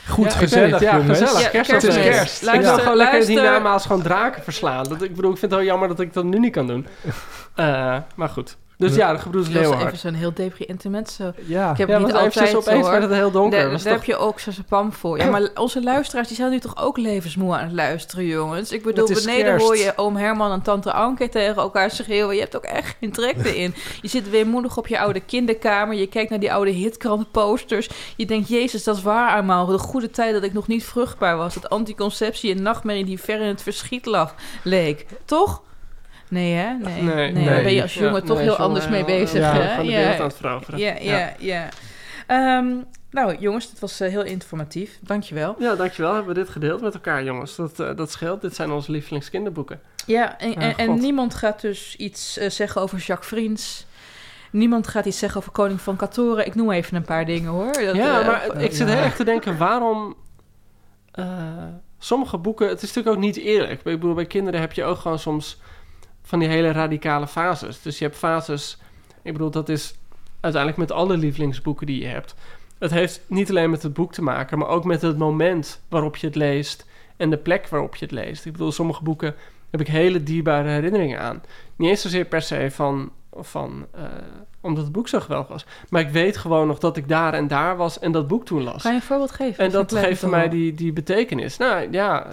S1: Goed,
S3: Ja,
S1: gezellig,
S3: het, ja,
S1: jongens.
S3: gezellig.
S2: Ja,
S3: kerst,
S2: kerst
S3: is
S2: is.
S3: kerst. ik
S2: Luister,
S3: wil gewoon lekker het
S2: luister.
S3: hiernamaals gewoon draken verslaan. Dat, ik bedoel, ik vind het wel jammer dat ik dat nu niet kan doen. <laughs> Eh, maar goed. Dus ja, de gebroeders
S2: Dat was
S3: Leeuwhard.
S2: even zo'n heel depri intermezzo.
S1: Ja,
S2: Ik heb
S3: Ja,
S2: niet altijd
S3: opeens
S2: zo,
S3: werd het heel donker.
S2: Daar,
S3: Was
S2: daar
S3: toch-
S2: heb je ook Pam voor. Ja, maar onze luisteraars die zijn nu toch ook levensmoe aan het luisteren, jongens. Ik bedoel,
S1: Het is
S2: beneden
S1: kerst.
S2: hoor je oom Herman en tante Anke tegen elkaar schreeuwen. Je hebt ook echt geen trek erin. Je zit weemoedig op je oude kinderkamer. Je kijkt naar die oude hitkrantenposters. Je denkt, jezus, dat is waar allemaal. De goede tijd dat ik nog niet vruchtbaar was. Dat anticonceptie een nachtmerrie die ver in het verschiet lag, leek. Toch? Nee, hè? Nee.
S3: Nee.
S2: nee. Daar ben je als jongen
S3: Ja,
S2: toch
S3: nee,
S2: heel
S3: jongen,
S2: anders mee
S3: heel-
S2: bezig,
S1: ja,
S2: hè?
S3: Van de wereld aan het veroveren.
S2: Ja, ja, ja. Ehm, nou, jongens, dit was eh, heel informatief. Dankjewel.
S3: Ja, dankjewel. Hebben we dit gedeeld met elkaar, jongens. Dat, eh, dat scheelt. Dit zijn onze lievelingskinderboeken.
S2: Ja, en, en, niemand gaat dus iets eh, zeggen over Jacques Friens. Niemand gaat iets zeggen over Koning van Katoren. Ik noem even een paar dingen, hoor. Dat,
S3: ja,
S2: eh,
S3: maar ik zit
S1: ja.
S3: heel erg te denken, waarom... eh, sommige boeken... Het is natuurlijk ook niet eerlijk. Ik bedoel, bij kinderen heb je ook gewoon soms van die hele radicale fases. Dus je hebt fases... Ik bedoel, dat is uiteindelijk met alle lievelingsboeken die je hebt. Het heeft niet alleen met het boek te maken, maar ook met het moment waarop je het leest en de plek waarop je het leest. Ik bedoel, sommige boeken heb ik hele dierbare herinneringen aan. Niet eens zozeer per se van, van eh, omdat het boek zo geweldig was, maar ik weet gewoon nog dat ik daar en daar was en dat boek toen las.
S2: Kan je een voorbeeld geven?
S3: En dat geeft voor mij die, die betekenis. Nou ja,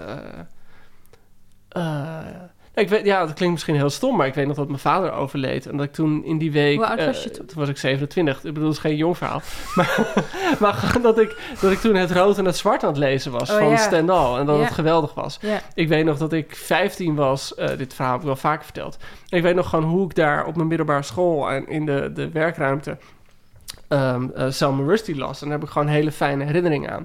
S3: eh, ik weet, ja, dat klinkt misschien heel stom, maar ik weet nog dat mijn vader overleed. En dat ik toen in die week...
S2: Hoe oud was
S3: eh,
S2: je toen?
S3: was ik 27. Ik bedoel, het is geen jong verhaal. <laughs> maar dat ik, dat ik toen het rood en het zwart aan het lezen was
S2: Oh,
S3: van
S2: ja.
S3: Stendhal. En dat
S2: Ja.
S3: het geweldig was.
S2: Ja,
S3: Ik weet nog dat ik 15 was. eh, dit verhaal heb ik wel vaker verteld. Ik weet nog gewoon hoe ik daar op mijn middelbare school en in de, de werkruimte ehm eh, Salman Rushdie las. En daar heb ik gewoon hele fijne herinneringen aan.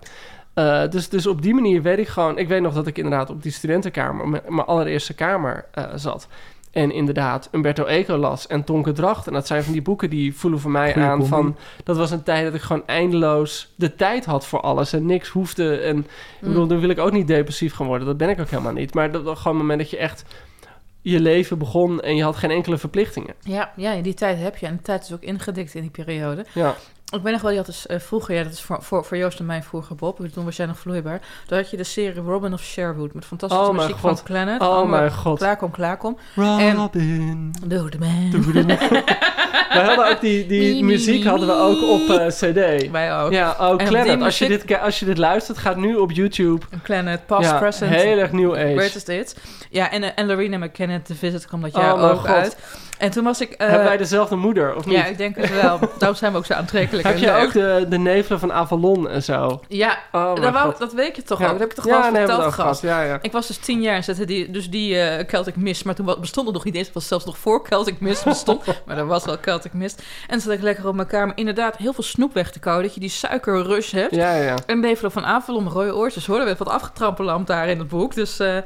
S3: Eh, dus, dus op die manier weet ik gewoon... Ik weet nog dat ik inderdaad op die studentenkamer... mijn, mijn allereerste kamer eh, zat. En inderdaad Umberto Eco las en Tonke Dracht. En dat zijn van die boeken die voelen voor mij
S1: Goeie
S3: aan
S1: combi.
S3: van... Dat was een tijd dat ik gewoon eindeloos de tijd had voor alles. En niks hoefde. En ik
S2: Mm.
S3: bedoel, dan wil ik ook niet depressief gaan worden. Dat ben ik ook helemaal niet. Maar dat was gewoon een moment dat je echt je leven begon... en je had geen enkele verplichtingen.
S2: ja, ja, die tijd heb je. En de tijd is ook ingedikt in die periode.
S3: Ja,
S2: Ik weet nog wel, je had dus eh, vroeger, ja, dat is voor, voor, voor Joost en mij vroeger, Bob. Toen was jij nog vloeibaar. Toen had je de serie Robin of Sherwood met fantastische
S3: Oh,
S2: muziek van Planet.
S3: oh mijn god.
S2: Klaarkom, klaarkom.
S3: Robin.
S2: Doe de man.
S3: We <laughs> hadden ook die, die
S2: Mie,
S3: muziek
S2: mie,
S3: hadden we ook op eh, cd.
S2: Wij ook.
S3: Ja, oh, Planet. Als je, dit, als je dit luistert, gaat nu op YouTube.
S2: Planet, past,
S3: ja,
S2: present.
S3: heel erg nieuw age.
S2: Greatest hits. Ja, en, eh, en Lorena McKenna, The Visit, kwam dat
S3: Oh,
S2: jaar
S3: mijn
S2: ook
S3: God.
S2: uit. En toen was ik...
S3: Hebben wij dezelfde moeder, of niet?
S2: ja, ik denk het wel. <laughs> Daarom zijn we ook zo aantrekkelijk.
S3: Heb je ook de, de nevelen van Avalon en zo?
S2: Ja,
S3: Oh,
S2: dat, wou, dat weet je toch
S3: Ja.
S2: ook? Dat heb ik toch
S3: ja,
S2: wel
S3: we
S2: verteld,
S3: gehad. Ja, ja.
S2: Ik was dus tien jaar en zette die, dus die eh, Celtic Mist, maar toen bestond het nog niet eens. Het was zelfs nog voor Celtic Mist <laughs> bestond, maar er was wel Celtic Mist. En zat ik lekker op mijn kamer, inderdaad heel veel snoep weg te kauwen, dat je die suikerrush hebt.
S3: Ja, ja.
S2: En Bevelo van Avalon, rode oortjes, hoor, er werd wat afgetrampelamd daar in het boek. Dus, eh,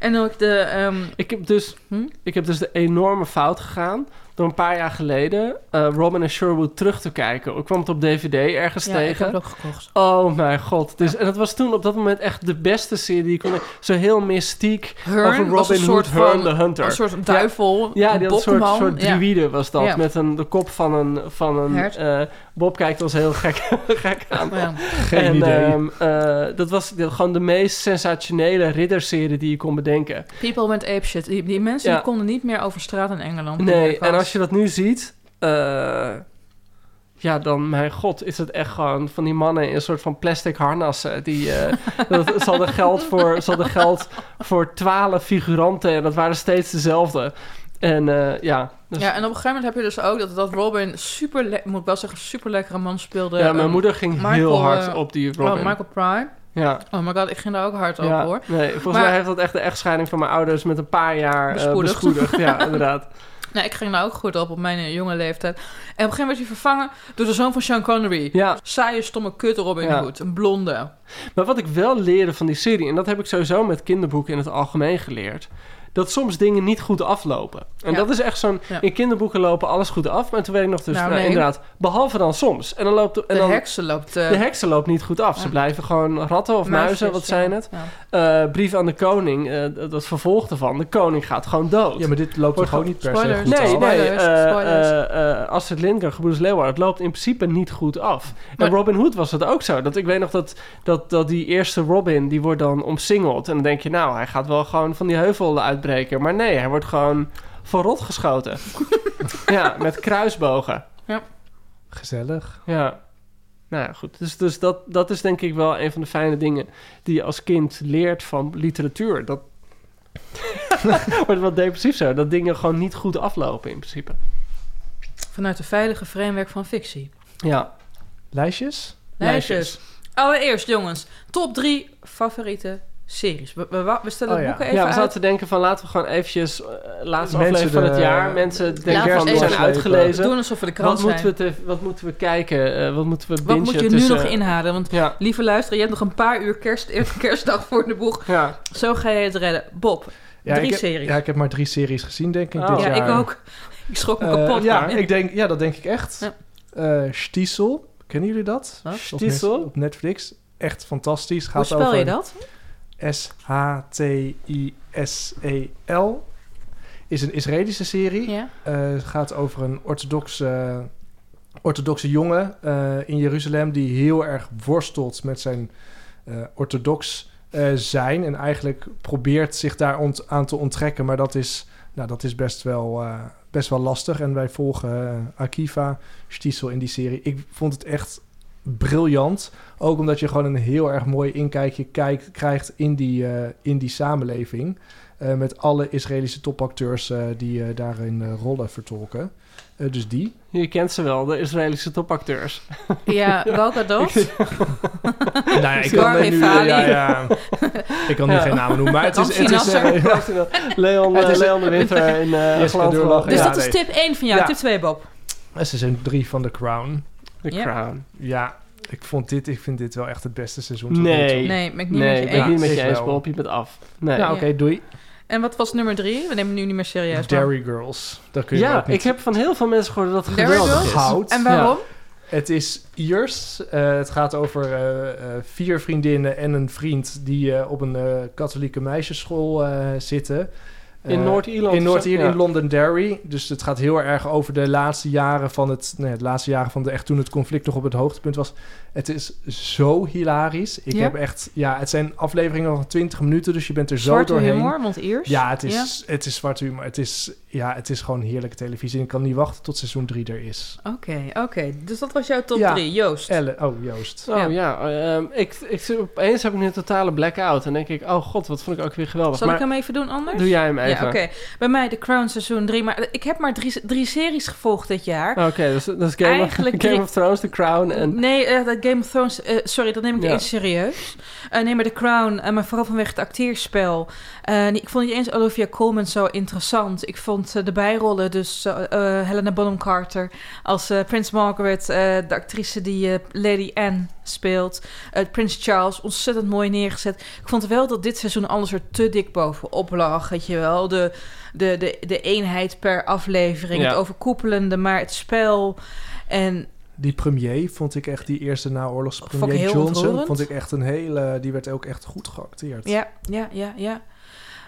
S2: en ook de... ehm,
S3: Ik heb, dus,
S2: Hm?
S3: ik heb dus de enorme fout gegaan door een paar jaar geleden eh, Robin en Sherwood terug te kijken. Ik kwam het op DVD ergens
S2: ja, ik
S3: tegen.
S2: heb het ook gekocht.
S3: Oh mijn god. Dus, En dat was toen op dat moment echt de beste serie die ik kon... Zo heel mystiek
S2: Hearn
S3: over Robin Hood,
S2: soort
S3: Hearn
S2: van-
S3: the Hunter.
S2: Een soort duivel,
S3: Ja,
S2: een
S3: soort, soort druïde was dat. Met een, de kop van een... Van een. Bob kijkt ons heel gek, <laughs> gek aan.
S2: Ja.
S1: Geen
S3: en,
S1: idee.
S3: ehm, eh, dat was gewoon de meest sensationele ridderserie die je kon bedenken.
S2: People went ape shit. Die, die mensen
S3: Ja.
S2: die konden niet meer over straat in Engeland.
S3: Nee, en als je dat nu ziet... eh, ja, dan, mijn god, is het echt gewoon van die mannen in een soort van plastic harnassen. Die, eh <laughs> dat, ze hadden geld voor, ze hadden geld voor twaalf figuranten en dat waren steeds dezelfde. En eh, ja, dus,
S2: Ja, en op een gegeven moment heb je dus ook dat, dat Robin super, moet ik wel zeggen, super lekkere man speelde.
S3: ja, mijn
S2: Ehm,
S3: moeder ging
S2: Michael,
S3: heel hard
S2: eh,
S3: op die
S2: oh,
S3: Robin.
S2: Michael Prime.
S3: ja.
S2: Oh my god, ik ging daar ook hard op hoor.
S3: nee, volgens
S2: Maar-
S3: mij heeft dat echt de echtscheiding van mijn ouders met een paar jaar eh,
S2: Bespoedigd.
S3: bespoedigd. Ja, <laughs> inderdaad.
S2: Nee, ik ging daar ook goed op op mijn jonge leeftijd. En op een gegeven moment werd hij vervangen door de zoon van Sean Connery.
S3: Ja,
S2: Saaie, stomme kut Robin
S3: Ja.
S2: Hood. Een blonde.
S3: maar wat ik wel leerde van die serie, en dat heb ik sowieso met kinderboeken in het algemeen geleerd. Dat soms dingen niet goed aflopen. En
S2: Ja.
S3: dat is echt zo'n...
S2: Ja.
S3: In kinderboeken lopen alles goed af. Maar toen weet ik nog dus...
S2: Nou,
S3: nou,
S2: nee.
S3: inderdaad, behalve dan soms. En dan loopt... de- En
S2: De
S3: dan,
S2: heksen loopt... eh,
S3: de heksen loopt niet goed af. Ze blijven gewoon ratten of
S2: muisjes,
S3: muizen, wat
S2: ja.
S3: zijn het?
S2: Ja.
S3: Eh, brief aan de koning, eh, dat- dat vervolg ervan. De koning gaat gewoon dood.
S1: Ja, maar dit loopt toch
S3: Wordt
S1: ook niet per se goed
S3: Nee,
S1: af?
S3: nee. Eh, eh, eh, Astrid Lindgren, Gebroeders Leeuwen, het loopt in principe niet goed af.
S2: Maar-
S3: en Robin Hood was het ook zo. Dat ik weet nog dat, dat, dat die eerste Robin, die wordt dan omsingeld. En dan denk je, nou, hij gaat wel gewoon van die heuvel uitbreken. Maar nee, hij wordt gewoon van rot geschoten. <laughs> ja, met kruisbogen.
S1: Gezellig.
S3: Ja. Nou ja, goed. Dus, dus dat, dat is denk ik wel een van de fijne dingen die je als kind leert van literatuur. Dat <laughs> wordt wat depressief zo. Dat dingen gewoon niet goed aflopen in principe.
S2: Vanuit de veilige framework van fictie.
S3: Ja.
S1: Lijstjes?
S2: Lijstjes. Allereerst, jongens. Top drie favoriete series. We, we, we stellen
S1: Oh,
S2: het
S1: ja.
S2: boeken even
S3: Ja, we
S2: uit.
S3: zaten te denken van laten we gewoon eventjes uh, laatste
S1: Mensen
S3: aflevering van het jaar. Mensen denken van we zijn uitgelezen.
S2: Doen alsof we de krant
S3: Wat
S2: zijn.
S3: moeten, we te, wat moeten we kijken? Eh, wat moeten we
S2: Wat moet je nu nog inhalen? Want
S3: Ja,
S2: lieve luisteraar, je hebt nog een paar uur kerst, <laughs> kerstdag voor de boeg.
S3: ja.
S2: Zo ga je het redden. Bob,
S1: Ja,
S2: drie
S1: heb,
S2: series.
S1: Ja, ik heb maar drie series gezien, denk ik,
S3: Oh.
S1: dit
S2: ja,
S1: jaar.
S2: ik ook. <laughs> Ik schrok me
S1: Eh,
S2: kapot.
S1: ja, ik denk, ja, dat denk ik echt.
S2: Ja.
S1: Eh, Stiesel, kennen jullie dat?
S3: Stiesel?
S1: Op Netflix. Echt fantastisch.
S2: Hoe
S1: Gaat
S2: spel
S1: over
S2: je dat?
S1: S-H-T-I-S-E-L. Is een Israëlische serie.
S2: Ja.
S1: Eh, het gaat over een orthodoxe, orthodoxe jongen eh, in Jeruzalem... die heel erg worstelt met zijn eh, orthodox zijn... en eigenlijk probeert zich daar ont- aan te onttrekken. Maar dat is, nou, dat is best, wel, best wel lastig. En wij volgen Akiva Stiesel in die serie. Ik vond het echt briljant. Ook omdat je gewoon een heel erg mooi inkijkje kijkt, krijgt in die, eh, in die samenleving. Eh, met alle Israëlische topacteurs eh, die eh, daarin rollen vertolken. Eh, dus die.
S3: Je kent ze wel, de Israëlische topacteurs.
S2: Ja, welke <laughs> dat?
S1: nou ja, ik kan nu, ja, ja, ik kan nu
S3: Ja.
S1: geen namen noemen, maar het is... Het is
S3: Leon, eh, Leon de Winter in uh.
S2: Dus
S1: Ja,
S2: dat is tip 1 van jou.
S1: Ja.
S2: Tip 2, Bob.
S1: seizoen 3 van The Crown.
S3: The
S2: Ja.
S3: Crown.
S1: Ja, ik, vond dit, ik vind dit wel echt het beste seizoen.
S3: Nee.
S2: Nee, ben ik niet
S3: Nee,
S2: met je eens.
S3: niet met je eens. Bob. Je bent af. Nee.
S1: Nou, oké, doei.
S2: En wat was nummer 3? We nemen het nu niet meer serieus. maar-
S1: Dairy Girls. Dat kun je
S3: ja,
S1: ook niet
S3: ik heb van heel veel mensen gehoord dat het
S2: Dairy
S3: geweldig
S2: Girls? En waarom?
S1: Het is Iers. Eh, het gaat over eh, eh, vier vriendinnen en een vriend die eh, op een eh, katholieke meisjesschool eh, zitten.
S3: In
S1: Eh,
S3: Noord-Ierland
S1: In
S3: of zo?
S1: Noord-Ierland,
S3: Ja.
S1: in Londonderry. Dus het gaat heel erg over de laatste jaren van het... Nee, de laatste jaren van de, echt toen het conflict nog op het hoogtepunt was. Het is zo hilarisch. Ik
S2: Ja?
S1: heb echt... Ja, het zijn afleveringen van 20 minuten, dus je bent er zo
S2: Zwarte
S1: doorheen.
S2: humor, want eerst.
S1: Ja, het is, het is zwart humor. Het is, ja, het is gewoon heerlijke televisie. En ik kan niet wachten tot seizoen 3 er is.
S2: Oké, oké. Dus dat was jouw top
S1: Ja.
S2: 3. Joost.
S1: Elle, oh, Joost.
S3: Oh
S2: Ja.
S3: ja, ehm, ik, ik, opeens heb ik nu een totale blackout. En denk ik, oh god, wat vond ik ook weer geweldig.
S2: Zal
S3: maar
S2: ik hem even doen anders?
S3: doe jij hem even.
S2: Ja, oké. Bij mij The Crown seizoen 3. Maar ik heb maar drie, drie series gevolgd dit jaar.
S3: Oké, dus dat is Game, of,
S2: Eigenlijk
S3: Game
S2: drie-
S3: of Thrones, The Crown en...
S2: Nee, eh, dat Game of Thrones... eh, sorry, dat neem ik
S3: Ja.
S2: eens serieus. Eh, nee, maar The Crown, maar vooral vanwege het acteerspel. Eh, ik vond niet eens Olivia Colman zo interessant. Ik vond eh, de bijrollen, dus eh, eh, Helena Bonham Carter als eh, Prins Margaret... eh, de actrice die eh, Lady Anne speelt. eh, Prins Charles, ontzettend mooi neergezet. Ik vond wel dat dit seizoen alles er te dik bovenop lag, weet je wel. De, de, de, de eenheid per aflevering,
S3: Ja.
S2: het overkoepelende, maar het spel... En
S1: Die premier vond ik echt, die eerste naoorlogs
S2: Vond ik
S1: premier
S2: heel
S1: Johnson,
S2: ontroerend.
S1: vond ik echt een hele, die werd ook echt goed geacteerd.
S2: Ja, ja, ja, ja.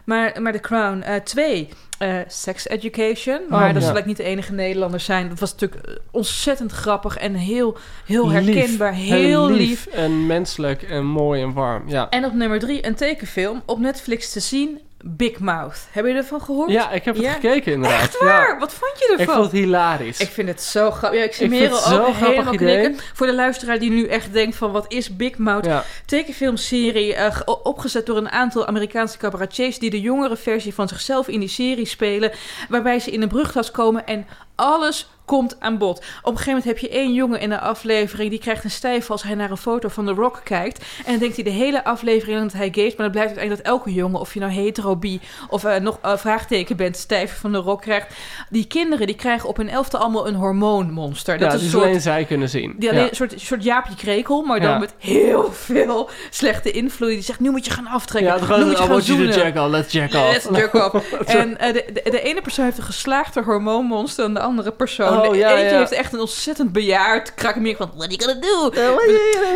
S2: Maar, maar The Crown. eh, twee, eh, Sex Education. Maar
S3: Oh,
S2: dat
S3: ja.
S2: zal ik niet de enige Nederlander zijn. Dat was natuurlijk eh, ontzettend grappig en heel, heel
S3: Lief.
S2: herkenbaar. Heel lief.
S3: En menselijk en mooi en warm, ja.
S2: En op nummer drie, een tekenfilm op Netflix te zien. Big Mouth. Hebben jullie ervan gehoord?
S3: Ja, ik heb het
S2: Ja.
S3: gekeken inderdaad.
S2: Echt waar?
S3: Ja.
S2: Wat vond je
S3: Ik
S2: ervan?
S3: vond het hilarisch.
S2: Ik vind het zo grappig. Ja, ik zie
S3: Ik
S2: Merel ook
S3: grappig
S2: helemaal
S3: idee.
S2: knikken. Voor de luisteraar die nu echt denkt van wat is Big Mouth?
S3: ja.
S2: tekenfilmserie eh, ge- opgezet door een aantal Amerikaanse cabaretiers die de jongere versie van zichzelf in die serie spelen, waarbij ze in een brugklas komen en alles komt aan bod. Op een gegeven moment heb je één jongen in de aflevering... die krijgt een stijf als hij naar een foto van The Rock kijkt. En dan denkt hij de hele aflevering dat hij gay is... maar dan blijft uiteindelijk dat elke jongen... of je nou hetero, bi of eh, nog uh, vraagteken bent... stijf van The Rock krijgt. Die kinderen die krijgen op hun elfte allemaal een hormoonmonster. Dat
S3: ja,
S2: is soort,
S3: alleen zij kunnen zien.
S2: die alleen,
S3: Ja.
S2: een soort, soort Jaapje Krekel... maar dan
S3: Ja.
S2: met heel veel slechte invloed. Die zegt, nu moet je gaan aftrekken.
S3: Ja,
S2: nu moet je gaan zoenen.
S3: jack let's jack off.
S2: Let's jerk off. <laughs> en eh, de, de, de ene persoon heeft een geslaagde hormoonmonster... en de andere persoon...
S3: Oh, ja,
S2: eentje
S3: ja.
S2: heeft echt een ontzettend bejaard krakemeer van... What are you gonna do?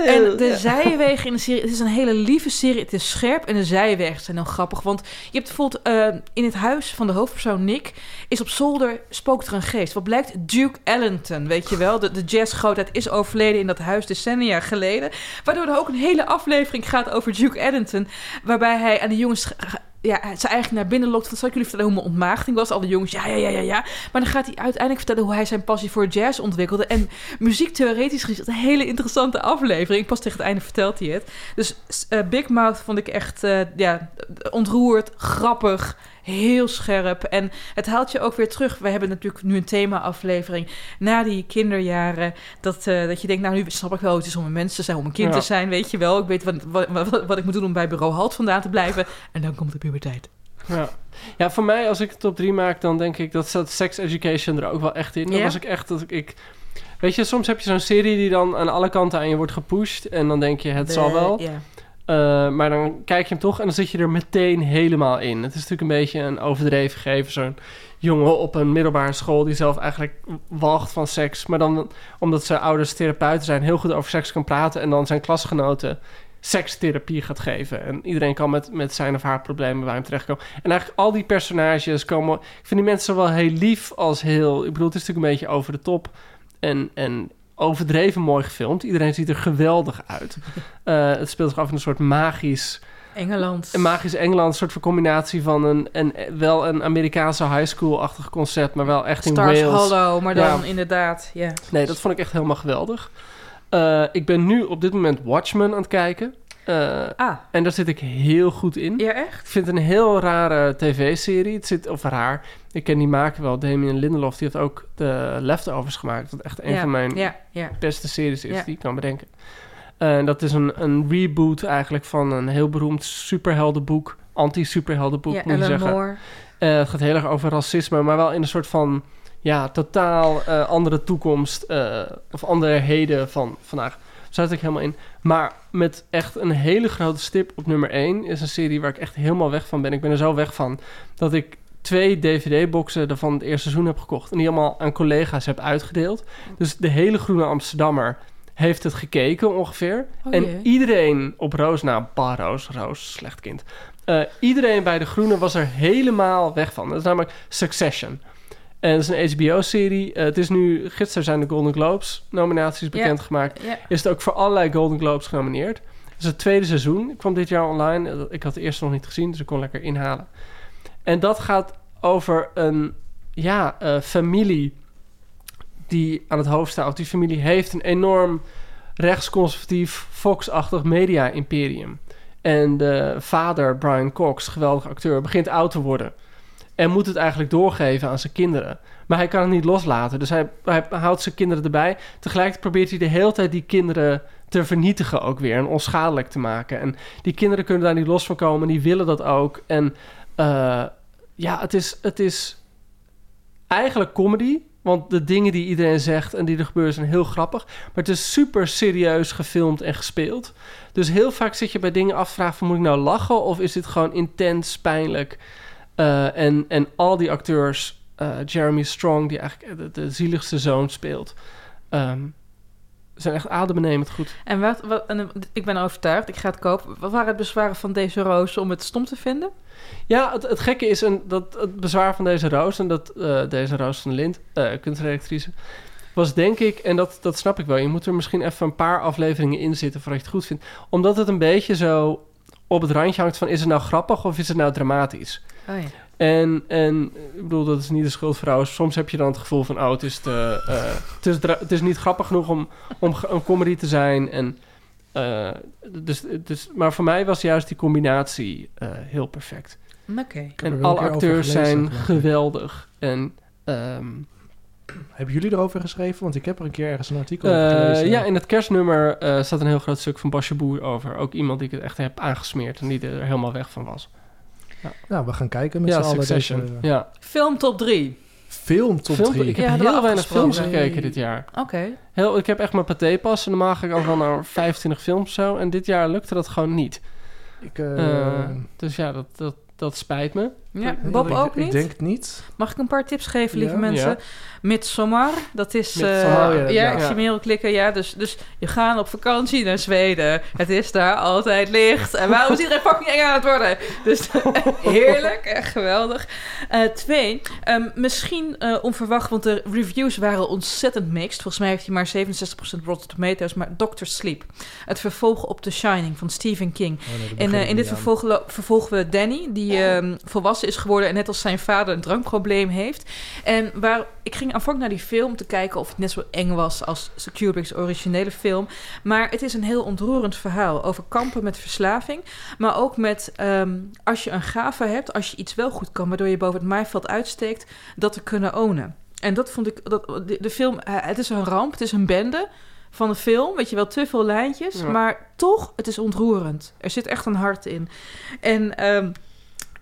S2: En de zijwegen in de serie... Het is een hele lieve serie. Het is scherp en de zijwegen zijn dan grappig. Want je hebt bijvoorbeeld eh, in het huis van de hoofdpersoon Nick... is op zolder spookt er een geest. Wat blijkt? Duke Ellington, weet je wel? De, de jazzgrootheid is overleden in dat huis decennia geleden. Waardoor er ook een hele aflevering gaat over Duke Ellington... waarbij hij aan de jongens... Ja, ze eigenlijk naar binnen lokt. Van, zal ik jullie vertellen hoe mijn ontmaagding was? Alle jongens, ja, ja, ja, ja, ja. Maar dan gaat hij uiteindelijk vertellen hoe hij zijn passie voor jazz ontwikkelde. En muziektheoretisch gezien, een hele interessante aflevering. Pas tegen het einde vertelt hij het. Dus eh, Big Mouth vond ik echt eh, ja, ontroerd, grappig, heel scherp. En het haalt je ook weer terug. We hebben natuurlijk nu een thema-aflevering na die kinderjaren. Dat, eh, dat je denkt, nou nu snap ik wel, het is om een mens te zijn, om een kind
S3: Ja.
S2: te zijn, weet je wel. Ik weet wat, wat, wat, wat ik moet doen om bij bureau Halt vandaan te blijven. En dan komt de puberteit.
S3: Ja. ja, voor mij, als ik het top 3 maak, dan denk ik dat staat sex education er ook wel echt in. Dan
S2: Ja?
S3: was ik echt dat ik. Weet je, soms heb je zo'n serie die dan aan alle kanten aan je wordt gepusht. En dan denk je, het zal wel.
S2: Ja.
S3: Eh, maar dan kijk je hem toch en dan zit je er meteen helemaal in. Het is natuurlijk een beetje een overdreven gegeven. Zo'n jongen op een middelbare school die zelf eigenlijk walgt van seks. Maar dan, omdat zijn ouders therapeuten zijn, heel goed over seks kan praten. En dan zijn klasgenoten sekstherapie gaat geven. En iedereen kan met, met zijn of haar problemen bij hem terechtkomen. En eigenlijk al die personages komen... Ik vind die mensen wel heel lief als heel... Ik bedoel, het is natuurlijk een beetje over de top. En, en overdreven mooi gefilmd. Iedereen ziet er geweldig uit. <laughs> Eh, het speelt zich af in een soort magisch...
S2: Engeland.
S3: Een magisch Engeland, een soort van combinatie van een, een wel een Amerikaanse high school-achtig concept, maar wel echt in
S2: Stars
S3: Wales.
S2: Hollow, maar dan
S3: Ja.
S2: inderdaad, ja.
S3: Nee, dat vond ik echt helemaal geweldig. Eh, ik ben nu op dit moment Watchmen aan het kijken. Eh,
S2: Ah,
S3: en daar zit ik heel goed in.
S2: ja echt?
S3: Ik vind het een heel rare tv-serie. Het zit, of raar. Ik ken die maker wel, Damien Lindelof. Die heeft ook de Leftovers gemaakt. Wat echt een
S2: ja.
S3: van mijn
S2: Ja, ja.
S3: beste series is die ik kan bedenken. En dat is een, een reboot eigenlijk van een heel beroemd superheldenboek. Anti-superheldenboek, moet je zeggen.
S2: Moore.
S3: Eh, het gaat heel erg over racisme, maar wel in een soort van ja, totaal eh, andere toekomst of andere heden van vandaag. Zat ik helemaal in. Maar met echt een hele grote stip op nummer 1 is een serie waar ik echt helemaal weg van ben. Ik ben er zo weg van dat ik twee DVD-boxen van het eerste seizoen heb gekocht en die allemaal aan collega's heb uitgedeeld. Dus de hele Groene Amsterdammer heeft het gekeken ongeveer.
S2: Oh,
S3: en iedereen op Roos, nou, bah, Roos, Roos, slecht kind. Eh, iedereen bij de Groene was er helemaal weg van. Dat is namelijk Succession. En dat is een HBO-serie. Eh, het is nu, gisteren zijn de Golden Globes nominaties bekendgemaakt.
S2: Ja.
S3: Is het ook voor allerlei Golden Globes genomineerd. Het is het tweede seizoen. Ik kwam dit jaar online. Eh, Ik had de eerste nog niet gezien, dus ik kon lekker inhalen. En dat gaat over een ja, eh, familie die aan het hoofd staat. Die familie heeft een enorm rechtsconservatief, Fox-achtig media-imperium. En de vader, Brian Cox, geweldige acteur, begint oud te worden. En moet het eigenlijk doorgeven aan zijn kinderen. Maar hij kan het niet loslaten. Dus hij, hij houdt zijn kinderen erbij. Tegelijkertijd probeert hij de hele tijd die kinderen te vernietigen ook weer. En onschadelijk te maken. En die kinderen kunnen daar niet los van komen. Die willen dat ook. En eh, ja, het is, het is eigenlijk comedy. Want de dingen die iedereen zegt en die er gebeuren zijn heel grappig. Maar het is super serieus gefilmd en gespeeld. Dus heel vaak zit je bij dingen af te vragen moet ik nou lachen? Of is dit gewoon intens pijnlijk? Eh, en, en al die acteurs, eh, Jeremy Strong, die eigenlijk de, de zieligste zoon speelt, ehm, zijn echt adembenemend goed.
S2: En wat, wat, en ik ben overtuigd, ik ga het kopen. Wat waren het bezwaren van deze roos om het stom te vinden?
S3: Ja, het, het gekke is een, dat het bezwaar van deze Roos en dat eh, deze Roos van Lind, eh kunstredactrice, was denk ik, en dat, dat snap ik wel, je moet er misschien even een paar afleveringen in zitten voordat je het goed vindt. Omdat het een beetje zo op het randje hangt van is het nou grappig of is het nou dramatisch?
S2: Oh ja.
S3: En, en ik bedoel, dat is niet de schuld van vrouwen. Soms heb je dan het gevoel van, oh, het is, te, eh, het is, het is niet grappig genoeg om, om een comedy te zijn. En, eh, dus, dus, maar voor mij was juist die combinatie eh, heel perfect.
S2: Oké.
S3: En alle acteurs
S1: gelezen,
S3: zijn geweldig. En ehm,
S1: Hebben jullie erover geschreven? Want ik heb er een keer ergens een artikel over
S3: Eh,
S1: gelezen.
S3: ja, in het kerstnummer eh, staat een heel groot stuk van Basje Boer over. Ook iemand die ik het echt heb aangesmeerd en die er helemaal weg van was.
S1: Nou, we gaan kijken met
S3: ja,
S1: z'n allen deze
S3: ja.
S2: Film top 3.
S1: film top
S3: Film-
S1: 3.
S3: ik heb
S2: Ja,
S3: heel weinig films gekeken dit jaar.
S2: Oké.
S3: Heel, ik heb echt mijn paté pas en normaal ga ik al wel naar 25 films zo. En dit jaar lukte dat gewoon niet.
S1: Ik, eh,
S3: Eh, dus ja, dat, dat, dat spijt me.
S2: Ja,
S1: ik-
S2: Bob
S1: ik,
S2: ook
S1: Ik
S2: niet?
S1: denk het niet.
S2: Mag ik een paar tips geven, lieve
S1: Ja.
S2: mensen?
S3: Ja.
S2: Midsommar, dat is... eh,
S3: Midsommar,
S2: ja,
S1: ja,
S2: ik
S3: ja.
S2: zie Merel klikken. Ja, dus, dus je gaat op vakantie naar Zweden. Het is daar altijd licht. En waarom is iedereen fucking eng aan het worden? Dus <laughs> heerlijk, echt geweldig. Eh, twee, ehm, misschien eh, onverwacht, want de reviews waren ontzettend mixed. Volgens mij heeft hij maar 67% Rotten Tomatoes. Maar Doctor Sleep, het vervolg op The Shining van Stephen King.
S1: Oh, nee,
S2: En eh,
S1: ik
S2: in dit vervolg vervolgen we Danny, die ehm, volwassen is geworden en net als zijn vader een drankprobleem heeft. En waar ik ging aanvankelijk naar die film te kijken of het net zo eng was als Kubrick's originele film. Maar het is een heel ontroerend verhaal over kampen met verslaving. Maar ook met ehm, als je een gave hebt, als je iets wel goed kan, waardoor je boven het maaiveld uitsteekt, dat te kunnen ownen. En dat vond ik, dat, de, de film, eh, het is een ramp, het is een bende van de film. Weet je wel, te veel lijntjes.
S3: Ja.
S2: Maar toch, het is ontroerend. Er zit echt een hart in. En ehm,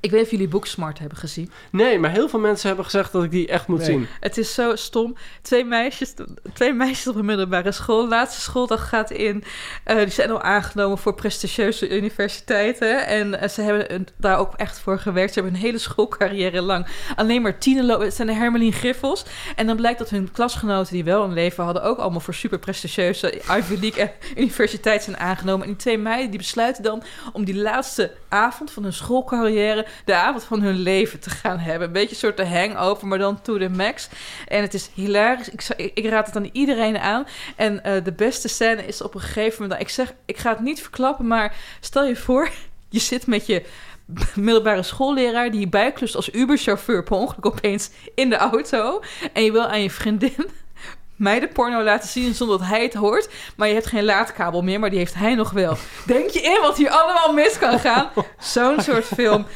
S2: ik weet niet of jullie Booksmart hebben gezien.
S3: Nee, maar heel veel mensen hebben gezegd dat ik die echt moet
S1: Nee.
S3: zien.
S2: Het is zo stom. Twee meisjes, twee meisjes op een middelbare school. Laatste schooldag gaat in. Eh, die zijn al aangenomen voor prestigieuze universiteiten. En eh, ze hebben een- daar ook echt voor gewerkt. Ze hebben een hele schoolcarrière lang alleen maar tienen lopen. Het zijn de Hermelien Griffels. En dan blijkt dat hun klasgenoten die wel een leven hadden... ook allemaal voor super prestigieuze Ivy League en universiteit zijn aangenomen. En die twee meiden die besluiten dan om die laatste avond van hun schoolcarrière... de avond van hun leven te gaan hebben. Een beetje een soort de hangover, maar dan to the max. En het is hilarisch. Ik, ik, ik raad het aan iedereen aan. En eh, de beste scène is op een gegeven moment... Ik zeg, ik ga het niet verklappen, maar stel je voor... <laughs> je zit met je middelbare schoolleraar... die bijklust als Uber-chauffeur per ongeluk opeens in de auto... en je wil aan je vriendin... <laughs> mij de porno laten zien zonder dat hij het hoort. Maar je hebt geen laadkabel meer, maar die heeft hij nog wel. <laughs> Denk je in wat hier allemaal mis kan gaan? Zo'n soort film